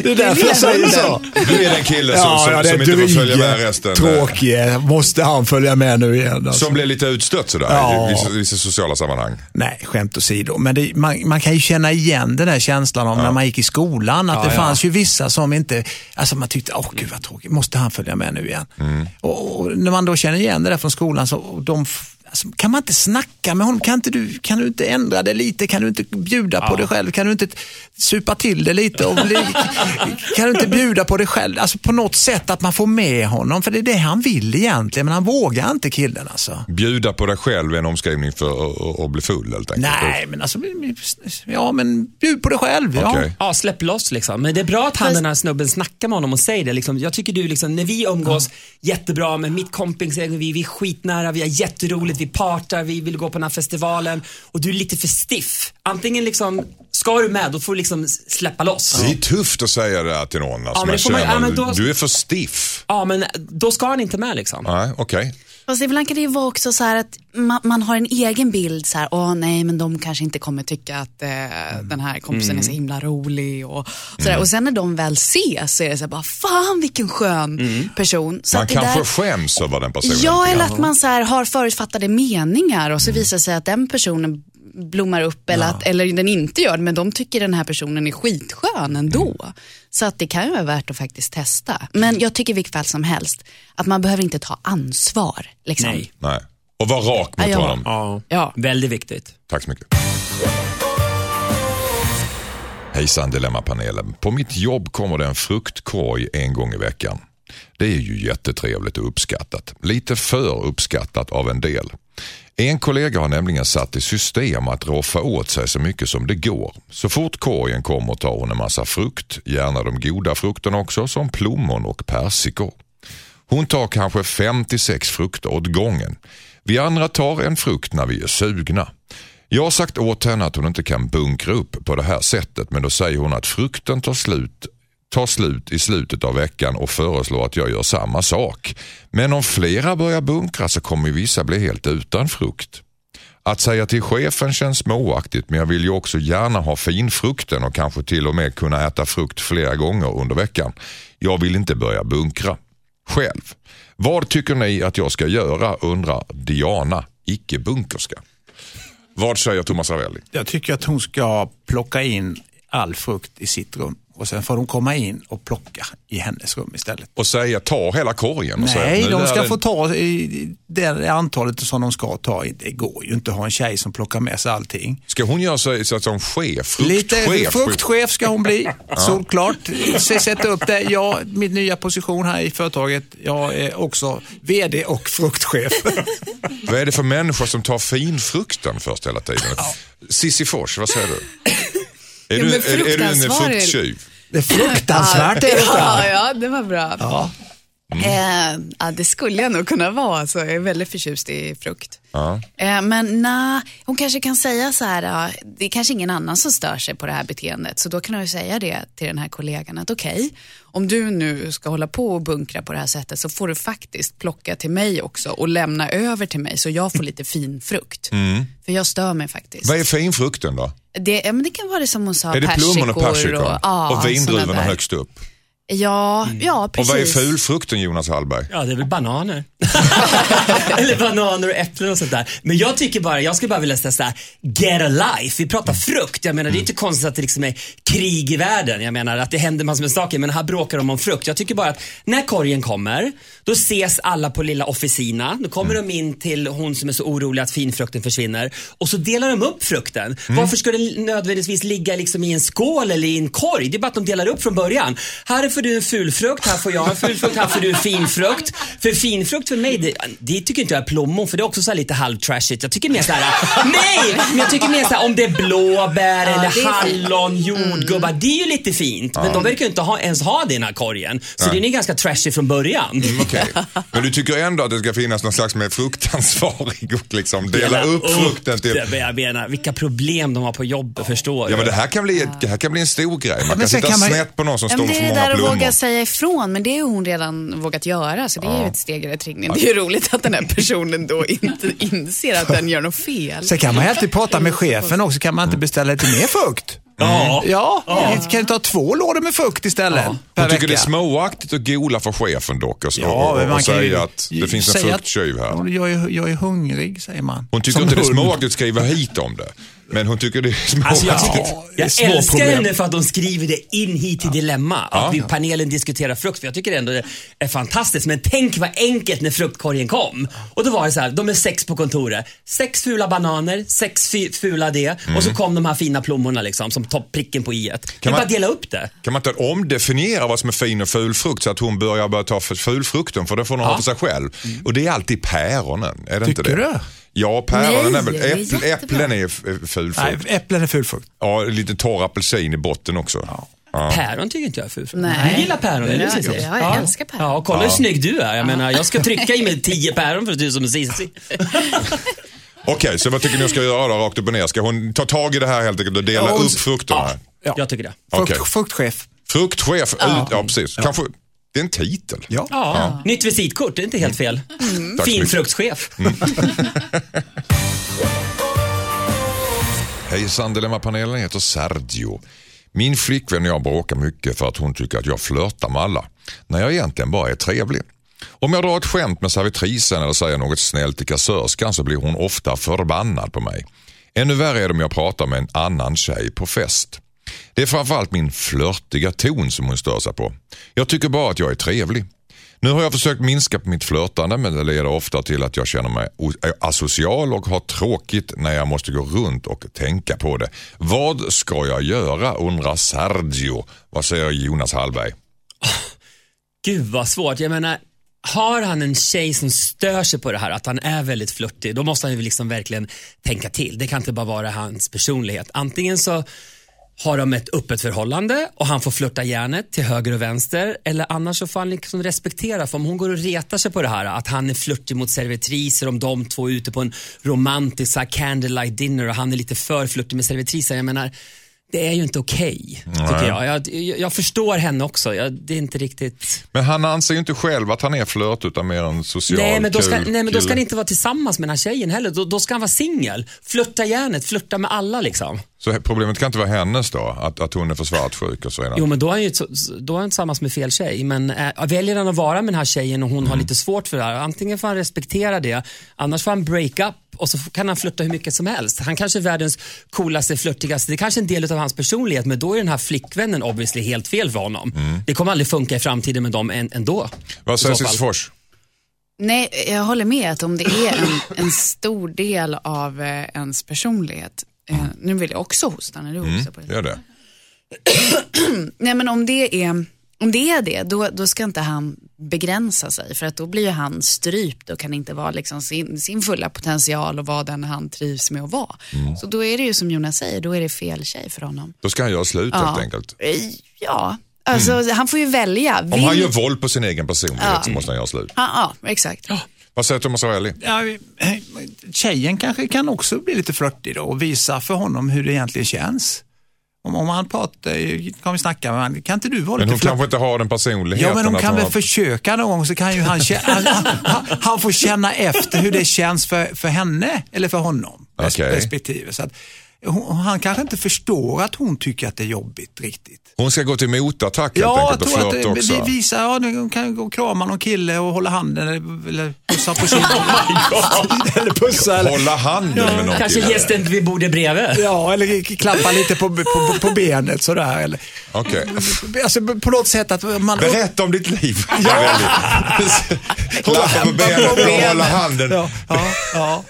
Det är därför jag säger så. Du är den killen som, som, som inte får följa med resten. tråkige. Måste han följa med nu igen? Alltså. Som blir lite utstött sådär Ja. i vissa, vissa sociala sammanhang. Nej, skämt åsido. Men det, man, man kan ju känna igen den där känslan om när man gick i skolan. Att det fanns ju vissa som inte, alltså man tyckte, åh gud vad tråkigt, måste han följa med nu igen? Och, och när man då känner igen det där från skolan så de Alltså, kan man inte snacka med honom? Kan, inte du, kan du inte ändra det lite? Kan du inte bjuda på dig själv? Kan du inte supa till det lite? Och bli, kan du inte bjuda på dig själv? Alltså på något sätt att man får med honom. För det är det han vill egentligen, men han vågar inte killen alltså. Bjuda på dig själv är en omskrivning för att- bli full helt enkelt. Nej, men alltså, ja men bjud på dig själv. Ja. Okej. Ja, släpp loss liksom. Men det är bra att han den här snubben snackar med honom och säger det. Liksom. Jag tycker du, liksom, när vi umgås jättebra med mitt kompisgäng, vi, vi är skitnära, vi har jätteroligt, vi partar, vi vill gå på den här festivalen och du är lite för stiff. Antingen liksom, ska du med, då får du liksom släppa loss. Det är tufft att säga det här till någon. Alltså, men man får man- känner, ja, då- Du är för stiff. Ja, men då ska han inte med liksom. Nej, okej. Fast ibland kan det ju vara också så här att man, man har en egen bild så här, åh nej men de kanske inte kommer tycka att eh, den här kompisen är så himla rolig och sådär. Och sen när de väl ses så är det så här, bara fan vilken skön person. Så Man kanske där, skäms över den personen. Ja, eller att man så här har förutfattade meningar och så visar sig att den personen blommar upp eller, att, eller den inte gör det, men de tycker den här personen är skitskön ändå. Så att det kan ju vara värt att faktiskt testa. Men jag tycker i vilket fall som helst att man behöver inte ta ansvar. Liksom. Nej. Nej. Och var rak mot Ja, ja. honom. Ja. Ja. Väldigt viktigt. Tack så mycket. Hejsan Dilemmapanelen. På mitt jobb kommer det en fruktkorg en gång i veckan. Det är ju jättetrevligt och uppskattat. Lite för uppskattat av en del. En kollega har nämligen satt i system att roffa åt sig så mycket som det går. Så fort korgen kommer tar hon en massa frukt, gärna de goda frukterna också, som plommon och persikor. Hon tar kanske 5-6 frukter åt gången. Vi andra tar en frukt när vi är sugna. Jag har sagt åt henne att hon inte kan bunkra upp på det här sättet men då säger hon att frukten tar slut, tar slut i slutet av veckan och föreslår att jag gör samma sak. Men om flera börjar bunkra så kommer vissa bli helt utan frukt. Att säga till chefen känns småaktigt men jag vill ju också gärna ha finfrukten och kanske till och med kunna äta frukt flera gånger under veckan. Jag vill inte börja bunkra. Själv. Vad tycker ni att jag ska göra undrar Diana, icke-bunkerska. Vad säger Thomas Ravelli? Jag tycker att hon ska plocka in all frukt i sitt rum och sen får de komma in och plocka i hennes rum istället. Och säga ta hela korgen? Och säga, Nej, nu de ska få ta i det antalet som de ska ta. Det går ju inte att ha en tjej som plockar med sig allting. Ska hon göra sig så att som chef? Lite Fruktchef? fruktchef ska hon bli, såklart. Se- Sätta upp det. Ja, min nya position här i företaget. Jag är också VD och fruktchef. Vad är det för människor som tar finfrukten först hela tiden? Cissi Fors, vad säger du? Är, Ja, du, men är, är du en frukttjuv? Det är fruktansvärt är detta. Ja, ja, det var bra. Ja. Eh, ja, det skulle jag nog kunna vara, så jag är väldigt förtjust i frukt. Ja. Eh, men nej, hon kanske kan säga så här, ja, det är kanske ingen annan som stör sig på det här beteendet, så då kan hon ju säga det till den här kollegan att okej, om du nu ska hålla på och bunkra på det här sättet så får du faktiskt plocka till mig också och lämna över till mig så jag får lite fin frukt. För jag stör mig faktiskt. Vad är finfrukten då? Det, ja, men det kan vara det som hon sa, är det plommon och persikor persikor? och, ja, och vindruvorna högst upp? Ja, ja Och precis. vad är fulfrukten Jonas Hallberg? Ja, det är väl bananer. Eller bananer och äpplen och sånt där. Men jag tycker bara, jag skulle bara vilja säga såhär, get a life. Vi pratar frukt. Jag menar, det är inte konstigt att det liksom är krig i världen. Jag menar att det händer massor med saker, men här bråkar de om frukt. Jag tycker bara att när korgen kommer, då ses alla på lilla officina. Då kommer de in till hon som är så orolig att finfrukten försvinner och så delar de upp frukten. Varför ska den nödvändigtvis ligga liksom i en skål eller i en korg? Det är bara att de delar upp från början. Här får du en fulfrukt, här får jag en fulfrukt, här får du en finfrukt. För finfrukt för mig, det, det tycker inte jag är plommon för det är också så här lite halvtrashigt. Jag tycker mer så här, nej! Men jag tycker mer så här om det är blåbär eller det är hallon, jordgubbar. Det är ju lite fint. Men de verkar ju inte ha, ens ha det i den här korgen. Så den är ganska trashig från början. Okej. Men du tycker ändå att det ska finnas någon slags med fruktansvarig och liksom dela upp frukten till... det. Jag menar, vilka problem de har på jobbet, förstår Ja du? men det här kan bli, det här kan bli en stor grej. Man kan sitta kan man- snett på någon som står för många blommor. Våga säga ifrån, men det har ju hon redan vågat göra, så det är ju ett steg i rätt riktning. Det är ju roligt att den här personen då inte inser att den gör något fel. Sen kan man ju alltid prata med chefen också. Kan man inte beställa lite mer frukt? Ja. Ja, vi kan ta två lådor med frukt istället per Hon tycker det är vecka. småaktigt att gola för chefen dock och, Ja, och, och, och säga att det finns en frukttjuv här. Ja, Jag är, jag är hungrig, säger man. Hon tycker Som inte det är hund. småaktigt att skriva hit om det. Men hon tycker det är småaktigt. Alltså jag, tycker, Ja, jag små älskar problem. henne för att de skriver det in hit till Dilemma. Att Ja. vi panelen diskuterar frukt. För jag tycker ändå det är fantastiskt. Men tänk vad enkelt när fruktkorgen kom. Och då var det så här, de är sex på kontoret. Sex fula bananer, sex fula det. Och så kom de här fina plommorna liksom som toppricken på i ett. Det är man- bara att dela upp det. Kan man inte omdefiniera vad som är fin och ful frukt så att hon börjar börja ta fulfrukten för det får hon ha för sig själv. Och det är alltid päronen, är det inte Tycker det? du? Ja, päronen Nej, är väl, det är äpplen är ful Nej, frukt. äpplen är fulfrukt. Ja, lite torr apelsin i botten också. Ja. Päron tycker inte jag är ful frukt. Nej. Jag gillar päron, eller hur Ja, Cissi? ja, jag älskar päron. Ja, kolla hur snygg du är. Jag menar, jag ska trycka i mig tio päron för att du är som Cissi. Okej, så vad tycker ni hon ska göra då, rakt upp och ner? Ska hon ta tag i det här helt enkelt och dela Ja, hon- upp frukterna? Ja. Jag tycker det. Frukt, Okej. Fruktchef. Fruktchef, ut, ja precis. Kanske, det är en titel. Ja. Ja, nytt visitkort, det är inte helt fel. Tack så mycket. Finfruktschef. Hejsan Dilemmapanelen, jag heter Sergio. Min flickvän och jag bråkar mycket för att hon tycker att jag flörtar med alla, när jag egentligen bara är trevlig. Om jag drar ett skämt med servitrisen eller säger något snällt till kassörskan så blir hon ofta förbannad på mig. Ännu värre är det om jag pratar med en annan tjej på fest. Det är framförallt min flörtiga ton som hon stör sig på. Jag tycker bara att jag är trevlig. Nu har jag försökt minska på mitt flörtande men det leder ofta till att jag känner mig eh, asocial och har tråkigt när jag måste gå runt och tänka på det. Vad ska jag göra undrar Sergio. Vad säger Jonas Hallberg? Gud vad svårt. Jag menar, har han en tjej som stör sig på det här, att han är väldigt flörtig, då måste han ju liksom verkligen tänka till. Det kan inte bara vara hans personlighet. Antingen så har de ett öppet förhållande och han får flörta järnet till höger och vänster eller annars så får han liksom respektera för om hon går och retar sig på det här att han är flörtig mot servitriser om de två är ute på en romantisk candlelight dinner och han är lite för flörtig med servitriser. Jag menar, det är ju inte okej, tycker jag. Jag, jag. förstår henne också. Jag, det är inte riktigt... Men han anser ju inte själv att han är flört utan mer en social Nej men, då ska, nej, men då ska han inte vara tillsammans med den här tjejen heller. Då, då ska han vara singel. Flörta järnet, flörta med alla liksom. Så problemet kan inte vara hennes då? Att, att hon är för svartsjuk och så vidare? Jo, men då är han ju då är han tillsammans med fel tjej. Men äh, väljer han att vara med den här tjejen och hon Mm. har lite svårt för det här, antingen får han respektera det, annars får han break up och så kan han flirta hur mycket som helst. Han kanske är världens coolaste, flörtigaste, det är kanske är en del av hans personlighet, men då är den här flickvännen obviously helt fel för honom. Mm. Det kommer aldrig funka i framtiden med dem än, ändå. Vad säger i så fall. Cissi Fors? Nej, jag håller med att om det är en, en stor del av eh, ens personlighet, eh, nu vill jag också hosta när du hostar på det. Gör det. Nej men om det är, om det, är det då, då ska inte han begränsa sig för att då blir ju han strypt och kan inte vara liksom sin, sin fulla potential och vara den han trivs med att vara. Så då är det ju som Jonas säger, då är det fel tjej för honom. Då ska han göra slut helt enkelt. Eh, Ja, alltså han får ju välja. Om han gör våld på sin egen personlighet Ja. så måste han göra slut. Ja, ja exakt. Vad säger Thomas Ravelli? Ja, tjejen kanske kan också bli lite flörtig då och visa för honom hur det egentligen känns. Om, om han pratar, kan vi snacka med honom, kan inte du vara Men lite hon flörtig? kanske inte har den personligheten. Ja, men hon kan hon väl har- försöka någon gång så kan ju han, känna, han, han, han får känna efter hur det känns för, för henne eller för honom. Okej. Respektive. Så att, hon, han kanske inte förstår att hon tycker att det är jobbigt riktigt. Hon ska gå till motattack helt Ja, jag enkelt och tror att flörta det, också. vi visar, ja, hon kan gå och krama någon kille och hålla handen eller, eller pussa på kinden. eller pussa eller, Hålla handen med någon Kanske gästen vid bordet bredvid. ja, eller klappa lite på, på, på benet sådär. Eller, Okej. alltså, på något sätt att man... Berätta om ditt liv. Klappa på benet och hålla handen. Ja, ja, ja.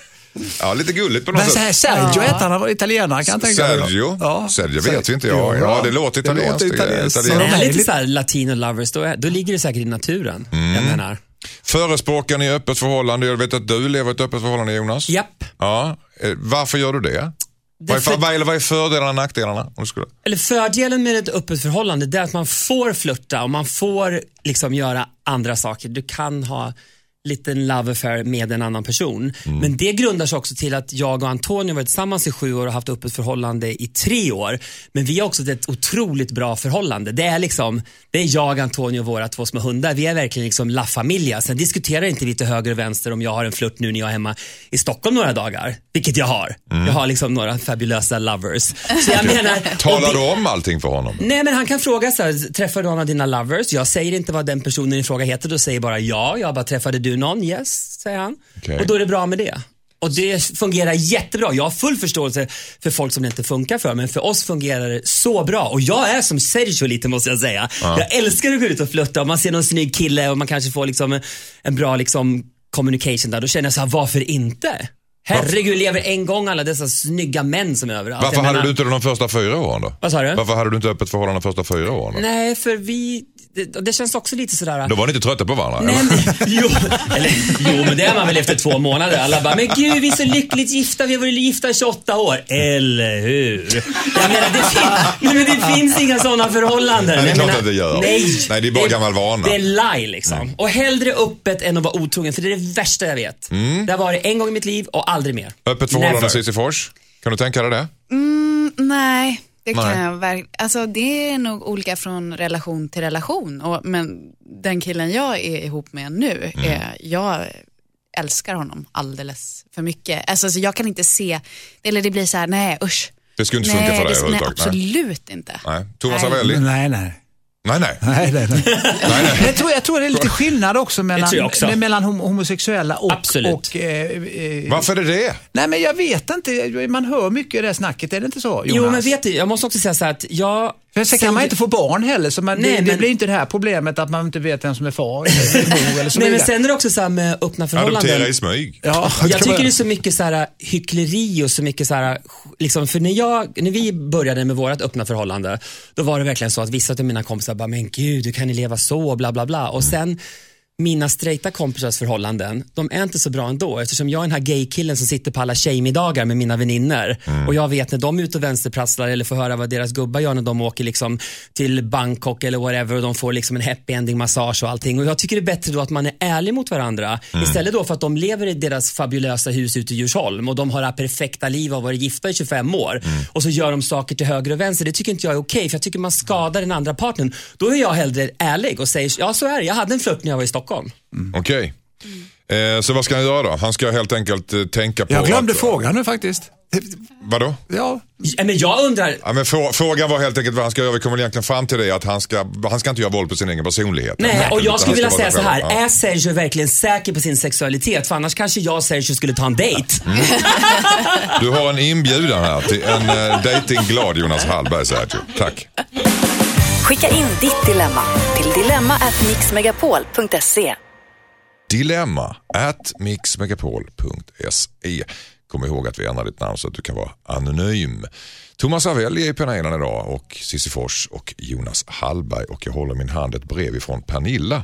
Ja, lite gulligt på något Men så här, sätt. Sergio hette han, han var italienare kan jag tänka mig. Sergio? Ja. Sergio vet vi inte jag. Ja, det låter italienskt. Det låter italienskt. Italienskt. Så Är de är lite lite- såhär latino lovers, då, är, då ligger det säkert i naturen. Mm. Jag menar. Förespråkar ni öppet förhållande? Jag vet att du lever ett öppet förhållande Jonas. Japp. Ja. Eh, Varför gör du det? Vad är, för- vad, eller vad är fördelarna och nackdelarna? Om du skulle... Eller fördelen med ett öppet förhållande det är att man får flirta och man får liksom göra andra saker. Du kan ha liten love affair med en annan person. Men det grundar sig också till att jag och Antonio varit tillsammans i sju år och haft öppet förhållande i tre år. Men vi har också ett otroligt bra förhållande. Det är liksom, det är jag, Antonio och våra två små hundar. Vi är verkligen liksom La Familia. Sen diskuterar inte vi till höger och vänster om jag har en flört nu när jag är hemma i Stockholm några dagar. Vilket jag har. Jag har liksom några fabulösa lovers. Så jag menar, Talar du om allting för honom? Nej men han kan fråga så här, träffar du någon av dina lovers? Jag säger inte vad den personen i fråga heter, då säger bara ja. Jag bara, träffade du någon? Yes, säger han. Okej. Och då är det bra med det. Och det fungerar jättebra. Jag har full förståelse för folk som det inte funkar för, men för oss fungerar det så bra. Och jag är som Sergio lite måste jag säga. Jag älskar att gå ut och flirta och man ser någon snygg kille och man kanske får liksom en, en bra liksom communication där. Då känner jag så här, varför inte? Herregud, lever en gång alla dessa snygga män som är överallt. Varför Jag hade menar- du inte det de första fyra åren då? Vad sa du? Varför hade du inte öppet förhållande de första fyra åren då? Nej, för vi, det, det känns också lite sådär... Då var ni inte trötta på varandra? Nej, men, jo, eller, jo, men det är man väl efter två månader. Alla bara, men gud vi är så lyckligt gifta, vi har varit gifta i 28 år. Eller hur? Jag menar, det, fin- nej, men det finns inga sådana förhållanden. Nej, det är klart menar, att det gör. Nej, Nej, det är bara gammal vana. Det är lie liksom. Och hellre öppet än att vara otrogen, för det är det värsta jag vet. Det har varit en gång i mitt liv och aldrig mer. Öppet förhållande. Cissi Fors? Kan du tänka dig det? Nej, det Nej. kan jag verkligen. Alltså det är nog olika från relation till relation. Och, men den killen jag är ihop med nu, Mm. är, jag älskar honom alldeles för mycket. Alltså, så jag kan inte se, eller det blir så här, nej usch. Det skulle inte nej, funka för dig nej, överhuvudtaget? Nej. absolut inte. Nej. Thomas Nej. Avelli? Nej, nej. Nej, nej. Nej, nej, nej. nej, nej. Men jag, tror, jag tror det är lite skillnad också mellan, också. mellan hom- homosexuella och... Absolut. och eh, eh, Varför är det det? Nej, men jag vet inte. Man hör mycket i det här snacket, är det inte så Jonas? Jo, men vet du, jag måste också säga så här att jag... För sen kan man inte få barn heller, så man, Nej, det, det men- blir inte det här problemet att man inte vet vem som är far eller mor eller så Nej, men sen är det också så här med öppna förhållanden. Adoptera i smyg. Ja, Jag tycker det är så mycket så här, hyckleri och så mycket så här, liksom, för när, jag, när vi började med vårt öppna förhållande, då var det verkligen så att vissa av mina kompisar bara, men gud, hur kan ni leva så, bla bla bla. Och sen mina straighta kompisars förhållanden, de är inte så bra ändå eftersom jag är den här gaykillen som sitter på alla tjejmiddagar med mina vänner och jag vet när de är ute och vänsterprasslar eller får höra vad deras gubbar gör när de åker liksom till Bangkok eller whatever och de får liksom en happy ending massage och allting. Och jag tycker det är bättre då att man är ärlig mot varandra istället då för att de lever i deras fabulösa hus ute i Djursholm och de har det här perfekta liv och har varit gifta i 25 år och så gör de saker till höger och vänster. Det tycker inte jag är okej för jag tycker man skadar den andra parten. Då är jag hellre ärlig och säger, ja så är det, jag hade en flört när jag var i Stockholm. Okej. Eh, så vad ska han göra då? Han ska helt enkelt eh, tänka på Jag glömde att, frågan nu faktiskt. Vadå? Ja, Ja, Men jag undrar, Ja, men frå- frågan var helt enkelt vad han ska göra. Vi kommer egentligen fram till det att han ska, han ska inte göra våld på sin egen personlighet. Nej, och jag skulle vilja säga så här. Ja. Är Sergio verkligen säker på sin sexualitet? För annars kanske jag och Sergio skulle ta en dejt. Mm. Du har en inbjudan här till en uh, datingglad Jonas Hallberg, Sergio. Tack. Skicka in ditt dilemma till dilemma@mixmegapol.se. Dilemma at mixmegapol.se. Kom ihåg att vi ändrar ditt namn så att du kan vara anonym. Thomas Avelli är i panelen idag och Cissi Fors och Jonas Hallberg och jag håller min hand ett brev ifrån Pernilla.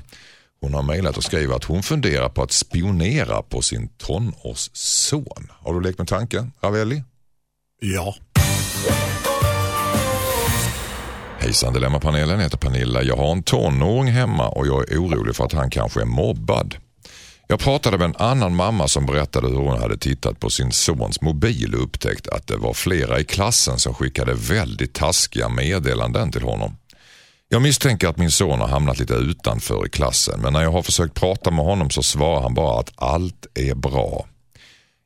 Hon har mejlat och skriver att hon funderar på att spionera på sin tonårsson. Har du lekt med tanken, Avelli? ja. Hejsan Dilemmapanelen, jag heter Pernilla. Jag har en tonåring hemma och jag är orolig för att han kanske är mobbad. Jag pratade med en annan mamma som berättade hur hon hade tittat på sin sons mobil och upptäckt att det var flera i klassen som skickade väldigt taskiga meddelanden till honom. Jag misstänker att min son har hamnat lite utanför i klassen men när jag har försökt prata med honom så svarar han bara att allt är bra.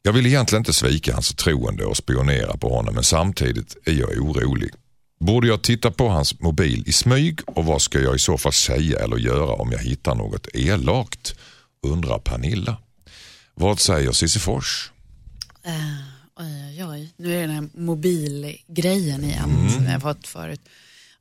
Jag vill egentligen inte svika hans förtroende och spionera på honom men samtidigt är jag orolig. Borde jag titta på hans mobil i smyg och vad ska jag i så fall säga eller göra om jag hittar något elakt? Undrar Pernilla. Vad säger Cissi Fors? Eh, oj, oj, oj. Nu är det den här mobilgrejen igen som jag har fått förut.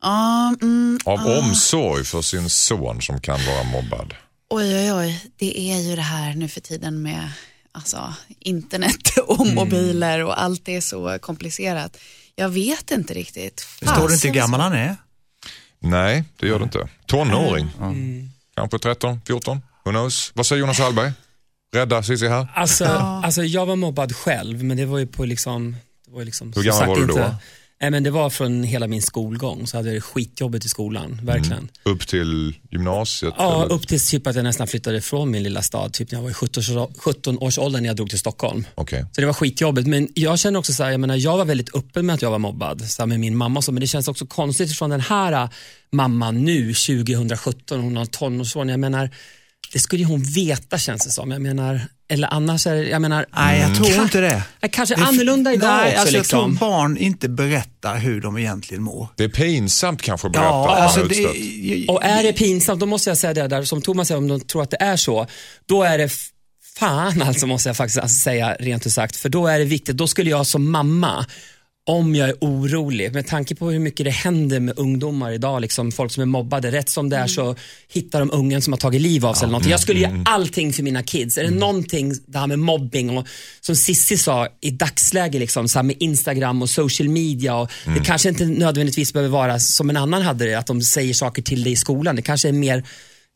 Ja, mm, Av omsorg för sin son som kan vara mobbad. oj, oj, oj. Det är ju det här nu för tiden med alltså, internet och mobiler och allt är så komplicerat. Jag vet inte riktigt. Det står det inte hur gammal han är. Nej, det gör det inte. Tonåring. Kanske 13, 14. Who knows? Vad säger Jonas Hallberg? Rädda Cissi här. Alltså, alltså jag var mobbad själv, men det var ju på liksom... Det var ju liksom Hur gammal var du då? Nej, men det var från hela min skolgång, så hade jag det skitjobbigt i skolan, verkligen. Upp till gymnasiet? Ja, eller? upp till typ att jag nästan flyttade från min lilla stad, typ när jag var i 17, års- 17 års ålder när jag drog till Stockholm. Okej. Så det var skitjobbigt, men jag känner också så här, jag menar jag var väldigt öppen med att jag var mobbad, så här med min mamma och så, men det känns också konstigt från den här äh, mamman nu, 2017, hon har tonårsson, jag menar, det skulle hon veta känns det som. Jag menar, eller annars är det, jag menar, Nej, jag tror inte det. kanske Det annorlunda idag Nej, också. alltså, liksom. Jag tror barn inte berättar hur de egentligen mår. Det är pinsamt kanske att berätta Ja, alltså det. Och är det pinsamt, då måste jag säga det där som Thomas säger, om de tror att det är så, då är det fan alltså måste jag faktiskt alltså säga rent ut sagt. För då är det viktigt, då skulle jag som mamma, om jag är orolig, med tanke på hur mycket det händer med ungdomar idag, liksom folk som är mobbade, rätt som det är så hittar de ungen som har tagit liv av sig eller någonting. Jag skulle göra allting för mina kids. Är det någonting, det här med mobbing och som Sissi sa, i dagsläge liksom, så här med Instagram och social media och det kanske inte nödvändigtvis behöver vara som en annan hade det, att de säger saker till dig i skolan. Det kanske är mer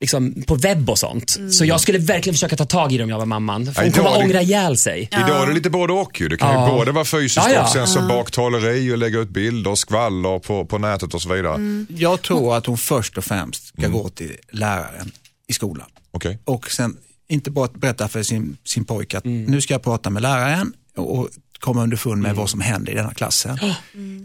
liksom, på webb och sånt. Så jag skulle verkligen försöka ta tag i det om jag var mamman. För hon kommer det- ångra ihjäl sig. Idag är det lite både och ju. Det kan Ja. ju både vara fysiskt Ja, ja. och sen så baktaleri och lägga ut bilder och skvaller på, på nätet och så vidare. Jag tror att hon först och främst ska gå till läraren i skolan. Okej. Och sen inte bara berätta för sin, sin pojke att nu ska jag prata med läraren och, och komma underfund med vad som händer i denna klassen.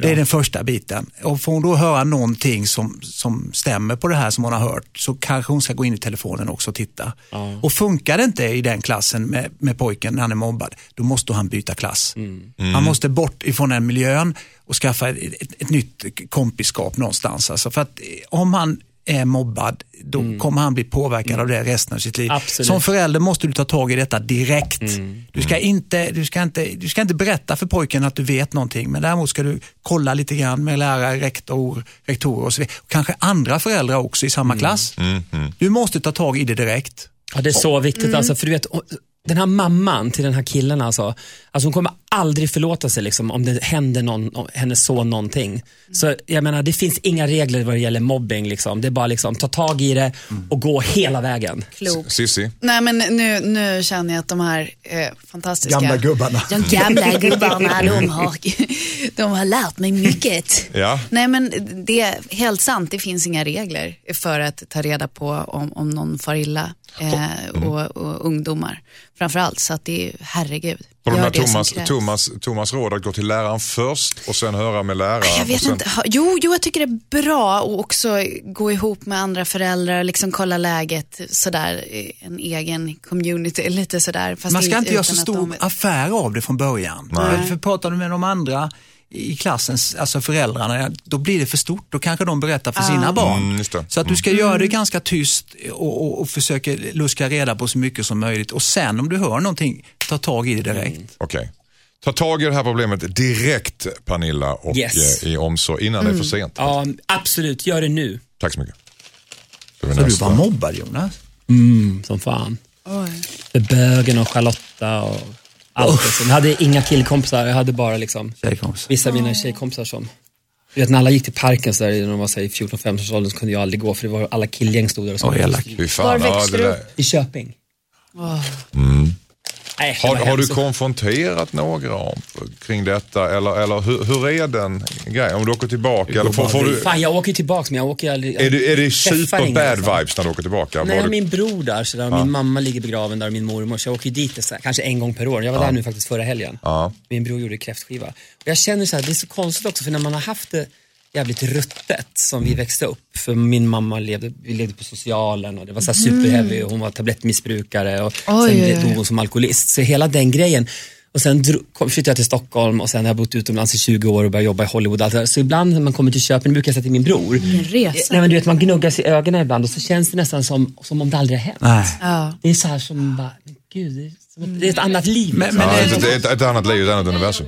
Det är den första biten. Och får hon då höra någonting som, som stämmer på det här som hon har hört så kanske hon ska gå in i telefonen också och titta. Och funkar det inte i den klassen med, med pojken när han är mobbad, då måste han byta klass. Han måste bort ifrån den miljön och skaffa ett, ett, ett nytt kompiskap någonstans. Alltså för att eh, om han är mobbad, då kommer han bli påverkad av det resten av sitt liv. Absolut. Som förälder måste du ta tag i detta direkt. Du, ska inte, du, ska inte, du ska inte berätta för pojken att du vet någonting, men däremot ska du kolla lite grann med lärare, rektor, rektorer och så vidare. Kanske andra föräldrar också i samma klass. Du måste ta tag i det direkt. Ja, det är så viktigt. Alltså, för du vet, den här mamman till den här killen, alltså, alltså hon kommer aldrig förlåta sig liksom, om det händer någon, om hennes son någonting. Så jag menar, det finns inga regler vad det gäller mobbing. Liksom. Det är bara liksom, ta tag i det och gå hela vägen. Klok. Sissi? Nej men nu, nu känner jag att de här eh, fantastiska Gamla gubbarna. De gamla gubbarna, de har, de har lärt mig mycket. Ja. Nej men det är helt sant, det finns inga regler för att ta reda på om, om någon far illa. Eh, och, och ungdomar framförallt, så att det är herregud. På de Thomas. Thomas, Thomas råd att gå till läraren först och sen höra med läraren. Jag och vet sen, inte. Jo, jo, jag tycker det är bra att också gå ihop med andra föräldrar, liksom kolla läget sådär, i en egen community, lite sådär. Fast Man ska inte göra så stor de- affär av det från början. För, för pratar du med de andra i klassens, alltså föräldrarna, då blir det för stort. Då kanske de berättar för sina barn. Mm, just det. Så att du ska göra det ganska tyst och, och, och försöka luska reda på så mycket som möjligt. Och sen om du hör någonting, ta tag i det direkt. Okej. Ta tag i det här problemet direkt Pernilla och Yes. eh, i omsorg innan det är för sent. Ja, absolut. Gör det nu. Tack så mycket. Så Så du var mobbad Jonas? Mm, som fan. För bögen och Charlotta och allt. Liksom. Jag hade inga killkompisar, jag hade bara liksom Tjejkompis. vissa av mina tjejkompisar som du vet när alla gick till parken så där, när de var 14-15 års ålder så kunde jag aldrig gå för det var alla killgäng stod där och Åh, elak. Fy fan, Var ja, växte det du där. I Köping. Nej, Har, har du konfronterat några om, kring detta eller, eller hur, hur är den grejen? Om du åker tillbaka? Eller får, får du, Fan, jag åker tillbaks men jag åker aldrig. är det, är det super bad liksom. vibes när du åker tillbaka? Nej, du, min bror där, så där och min mamma ligger begraven där och min mormor. Så jag åker dit så här, kanske en gång per år. Jag var där nu faktiskt förra helgen. Ja. Min bror gjorde kräftskiva. Och jag känner så här, det är så konstigt också för när man har haft det jävligt ruttet som vi växte upp. För min mamma levde, vi levde på socialen och det var så här superheavy och hon var tablettmissbrukare och Oj, sen dog hon som alkoholist. Så hela den grejen. Och sen flyttade jag till Stockholm och sen har jag bott utomlands i 20 år och börjat jobba i Hollywood. och Allt det där. Så ibland när man kommer till Köping brukar jag säga till min bror. En resa. Nej, men du vet, man gnuggar sig i ögonen ibland och så känns det nästan som, som om det aldrig har hänt. Nej. Ja. Det är så här som bara, men gud, det är, som ett, det är ett annat liv. Men- liksom. men ja, det är- det är ett, ett annat liv, ett annat universum.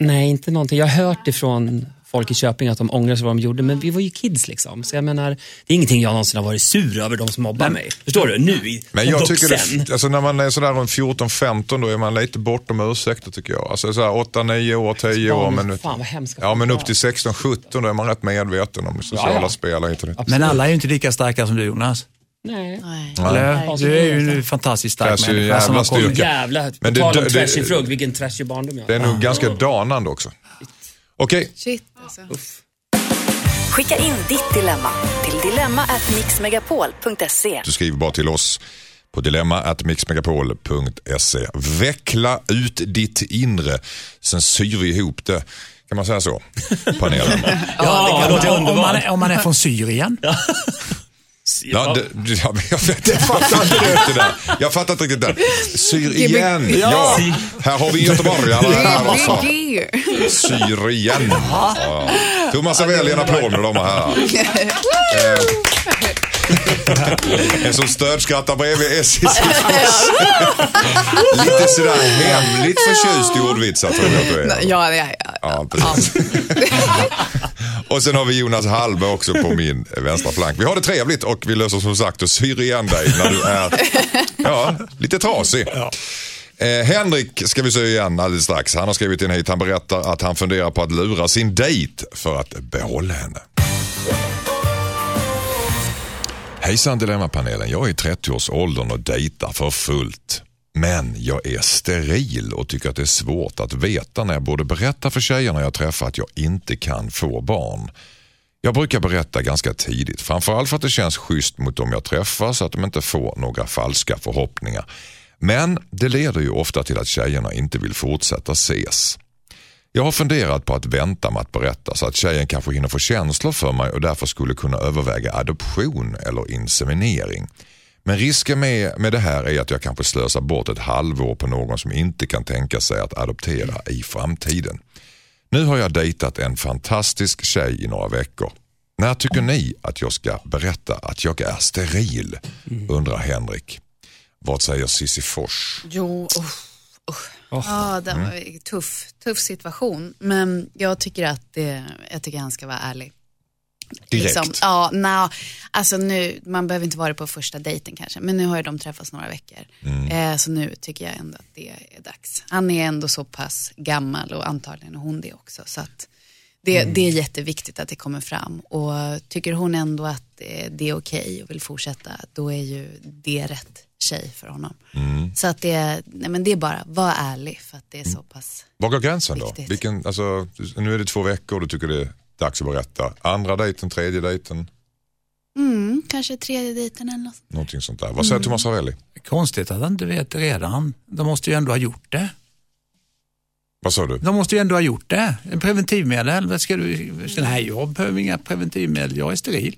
Nej, inte någonting. Jag har hört ifrån folk i Köping att de ångrar sig vad de gjorde, men vi var ju kids liksom. Så jag menar, det är ingenting jag någonsin har varit sur över de som mobbar mig. Förstår du? Nu, i- Men jag tycker vuxen. det, alltså när man är sådär runt 14-15 då är man lite bortom ursäkter tycker jag. Alltså sådär 8-9 år, 10 år. Men, fan vad hemska ja, men upp till 16-17 då är man rätt medveten om sociala Ja, ja. spel och dit. Men alla är ju inte lika starka som du Jonas. Nej. Nej. Du är ju en fantastiskt stark Krävs ju människa. jävla har styrka. Jävla, Men det- tal om det- trashig frugg, vilken trashig barndom jag Det är nog ganska danande också. Okej, Shit alltså. Skicka in ditt dilemma till dilemma@mixmegapol.se. du skriver bara till oss på dilemma.mixmegapol.se. Veckla ut ditt inre, sen syr vi ihop det. Kan man säga så? Panelen. Ja, det låter Om, om, man är, om man är från Syrien. Ja, det, det- ja, jag, vet, jag fattar inte riktigt det där. Jag fattar inte riktigt det. Syr igen. Ja. Här har vi göteborgare. Här också. Syr igen. Ja. Thomas Avelli, en applåd damer och herrar. Eh, En som stödskrattar bredvid är Sisyfos. Lite sådär hemligt förtjust i ordvitsar tror jag att du är. Ja, ja, ja. Ja, precis. och sen har vi Jonas Hallberg också på min vänstra flank. Vi har det trevligt och vi löser som sagt och syr igen dig när du är ja, lite trasig. Eh, Henrik ska vi se igen alldeles strax. Han har skrivit in hit. Han berättar att han funderar på att lura sin dejt för att behålla henne. Hejsan Dilemmapanelen. Jag är i 30-årsåldern och dejtar för fullt. Men jag är steril och tycker att det är svårt att veta när jag borde berätta för tjejerna jag träffar att jag inte kan få barn. Jag brukar berätta ganska tidigt, framförallt för att det känns schysst mot dem jag träffar så att de inte får några falska förhoppningar. Men det leder ju ofta till att tjejerna inte vill fortsätta ses. Jag har funderat på att vänta med att berätta så att tjejen kanske hinner få känslor för mig och därför skulle kunna överväga adoption eller inseminering. Men risken med, med det här är att jag kanske slösar bort ett halvår på någon som inte kan tänka sig att adoptera i framtiden. Nu har jag dejtat en fantastisk tjej i några veckor. När tycker ni att jag ska berätta att jag är steril? Undrar Henrik. Vad säger Cissi Fors? Jo, usch, usch. Ja, det var en tuff, tuff situation. Men jag tycker att det, jag tycker han ska vara ärlig. Direkt. Liksom, ja, no, alltså nu, man behöver inte vara på första dejten kanske, men nu har ju de träffats några veckor. Eh, så nu tycker jag ändå att det är dags. Han är ändå så pass gammal och antagligen hon det också. Så att det, det är jätteviktigt att det kommer fram. Och tycker hon ändå att eh, det är okej och vill fortsätta, då är ju det rätt tjej för honom. Så att det, nej men det är bara, var ärlig för att det är så pass Var går gränsen då? Viktigt. Vilken, alltså, nu är det två veckor och du tycker det är dags att berätta. Andra dejten, tredje dejten, Mm, kanske tredje dejten eller något. någonting sånt där. Vad säger Thomas Ravelli? Konstigt att han inte vet redan. De måste ju ändå ha gjort det. Vad sa du? De måste ju ändå ha gjort det. En preventivmedel. Vad ska du, nej, jag behöver inga preventivmedel. Jag är steril.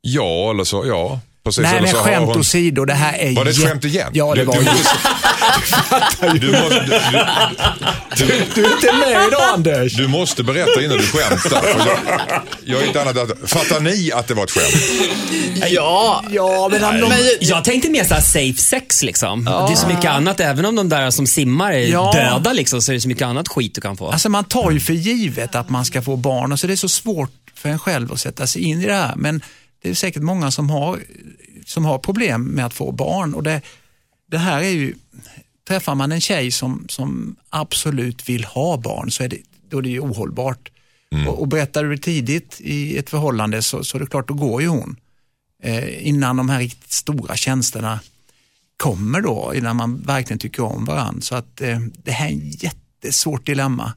Ja, eller så, ja. Precis, nej, men så skämt hon- åsido. Det här är Var det ett skämt igen? Ja, det Du- var du, det. måste, du, måste, du, du, Du är inte med idag Anders. du måste berätta innan du skämtar. För jag, jag är inte annat att, fattar ni att det var ett skämt? Ja, Ja, men han, de, Jag tänkte mer så här safe sex liksom. Det är så mycket annat, även om de där som simmar är Ja. döda liksom, så är det så mycket annat skit du kan få. Alltså man tar ju för givet att man ska få barn och så det är så svårt för en själv att sätta sig in i det här. Men det är säkert många som har, som har problem med att få barn. Och det, det här är ju, träffar man en tjej som, som absolut vill ha barn så är det, då är det ju ohållbart. Och, och berättar du det tidigt i ett förhållande så, så är det klart, då går ju hon. Eh, innan de här riktigt stora tjänsterna kommer då, innan man verkligen tycker om varandra. Så att eh, det här är ett jättesvårt dilemma.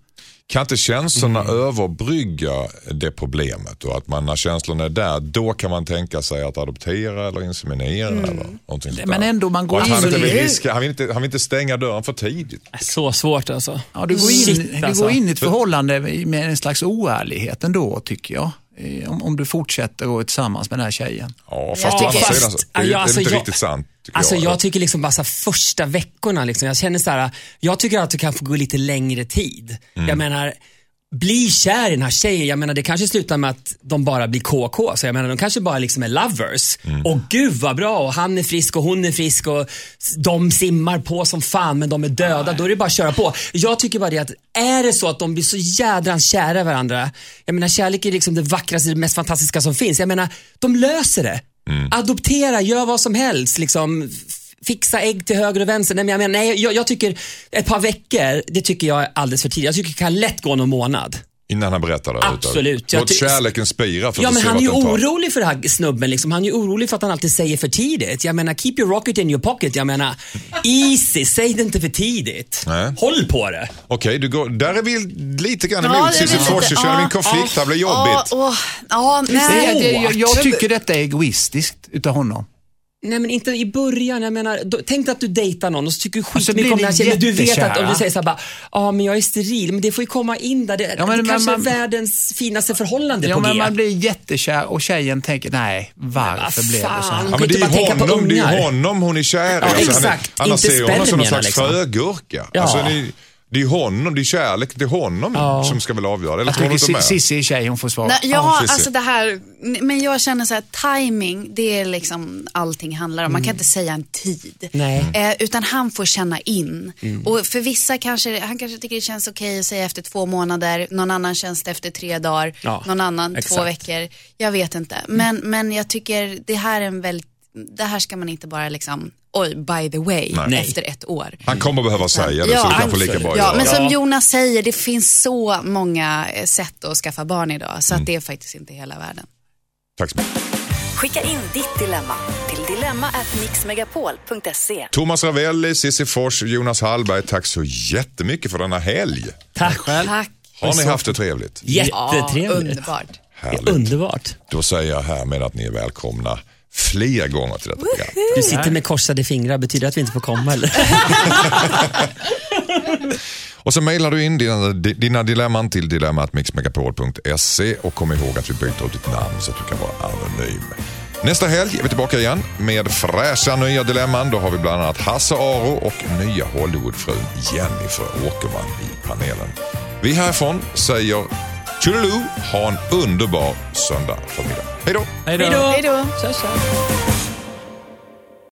Kan inte känslorna Mm. överbrygga det problemet? Och att man när känslorna är där, då kan man tänka sig att adoptera eller inseminera eller någonting sånt Men ändå, man går han, in inte i- vill riska, han, vill inte, han vill inte stänga dörren för tidigt. Så svårt alltså. Ja, du går in, Shit, du alltså. går in i ett förhållande med en slags oärlighet ändå, tycker jag. Eh, Om, om du fortsätter att vara tillsammans med den här tjejen. Ja, fast Jag å andra sidan, så- det är, Ja, det är alltså, inte jag- riktigt sant. Tycker Alltså jag. jag tycker liksom bara så här, första veckorna, liksom, jag känner så här, jag tycker att det kan få gå lite längre tid. Mm. Jag menar, bli kär i den här tjejen, jag menar det kanske slutar med att de bara blir KK, så jag menar de kanske bara liksom är lovers. Mm. Och gud vad bra, och han är frisk och hon är frisk och de simmar på som fan men de är döda, då är det bara att köra på. Jag tycker bara det att, är det så att de blir så jädrans kära i varandra, jag menar kärlek är liksom det vackraste, det mest fantastiska som finns. Jag menar, de löser det. Adoptera, gör vad som helst. Liksom, fixa ägg till höger och vänster. Nej, men jag, menar, nej, jag, jag tycker ett par veckor, det tycker jag är alldeles för tidigt. Jag tycker det kan lätt gå någon månad. Innan han berättar det. Absolut. Låt kärleken spira för Ja, att men se han är ju orolig för den här snubben. Liksom. Han är ju orolig för att han alltid säger för tidigt. Jag menar, keep your rocket in your pocket. Jag menar, easy, säg det inte för tidigt. Nej. Håll på det. Okej, du går, där är vi lite grann Ja, emot det är Cissi väl Fors. lite- Jag känner vi en ja, konflikt, det blir Ja, jobbigt. åh, ja, Det, nej. det, jag, jag tycker detta är egoistiskt utav honom. Nej men inte i början, jag menar, då, tänk att du dejtar någon och så tycker du skitmycket blir om den här tjejen, du vet att, och du säger såhär bara, ja men jag är steril, men det får ju komma in där, det, Ja, men- det men kanske man- är världens finaste förhållande Ja, på men G. man blir jättekär och tjejen tänker, nej, varför vad blev det så här? Ja, men det är på honom, det är ungar. honom hon är kär i. Ja, han är, exakt. annars Inte ser honom som någon slags liksom. frögurka. Ja. Alltså, det är honom, det är kärlek till honom Ja. som ska väl avgöra. Eller Jag tycker Cissi är tjej, hon får svara. Nej, ja, Cissi. alltså det här, men jag känner så här, timing, det är liksom allting handlar om. Man kan inte säga en tid. Nej. Eh, utan han får känna in. Och för vissa kanske, han kanske tycker det känns okej att säga efter två månader, någon annan känns det efter tre dagar, Ja, någon annan två exakt. veckor. Jag vet inte. Men, men jag tycker det här är en väldigt, det här ska man inte bara liksom, oj, by the way, Nej. efter ett år. Han kommer behöva säga det, så det kan få lika bra Ja, men som Ja. Jonas säger, det finns så många eh, sätt att skaffa barn idag, så att det är faktiskt inte hela världen. Tack så mycket. Skicka in ditt dilemma till dilemma@mixmegapol.se. Thomas Ravelli, Cissi Fors, Jonas Hallberg, tack så jättemycket för denna helg. Tack. Tack. Har ni haft det trevligt? Jättetrevligt. Ja, underbart. Härligt. underbart. Då säger jag härmed att ni är välkomna fler gånger till detta program. Du sitter med korsade fingrar, betyder det att vi inte får komma eller? Och så mejlar du in dina, dina dilemman till dilemmatmixmegapol.se och kom ihåg att vi byter ut ditt namn så att du kan vara anonym. Nästa helg är vi tillbaka igen med fräscha nya dilemman. Då har vi bland annat Hasse Aro och nya Hollywoodfrun Jennifer Åkerman i panelen. Vi härifrån säger tjolilu, ha en underbar söndag förmiddag. Hej då! Hej då. Hej då. Tja, tja.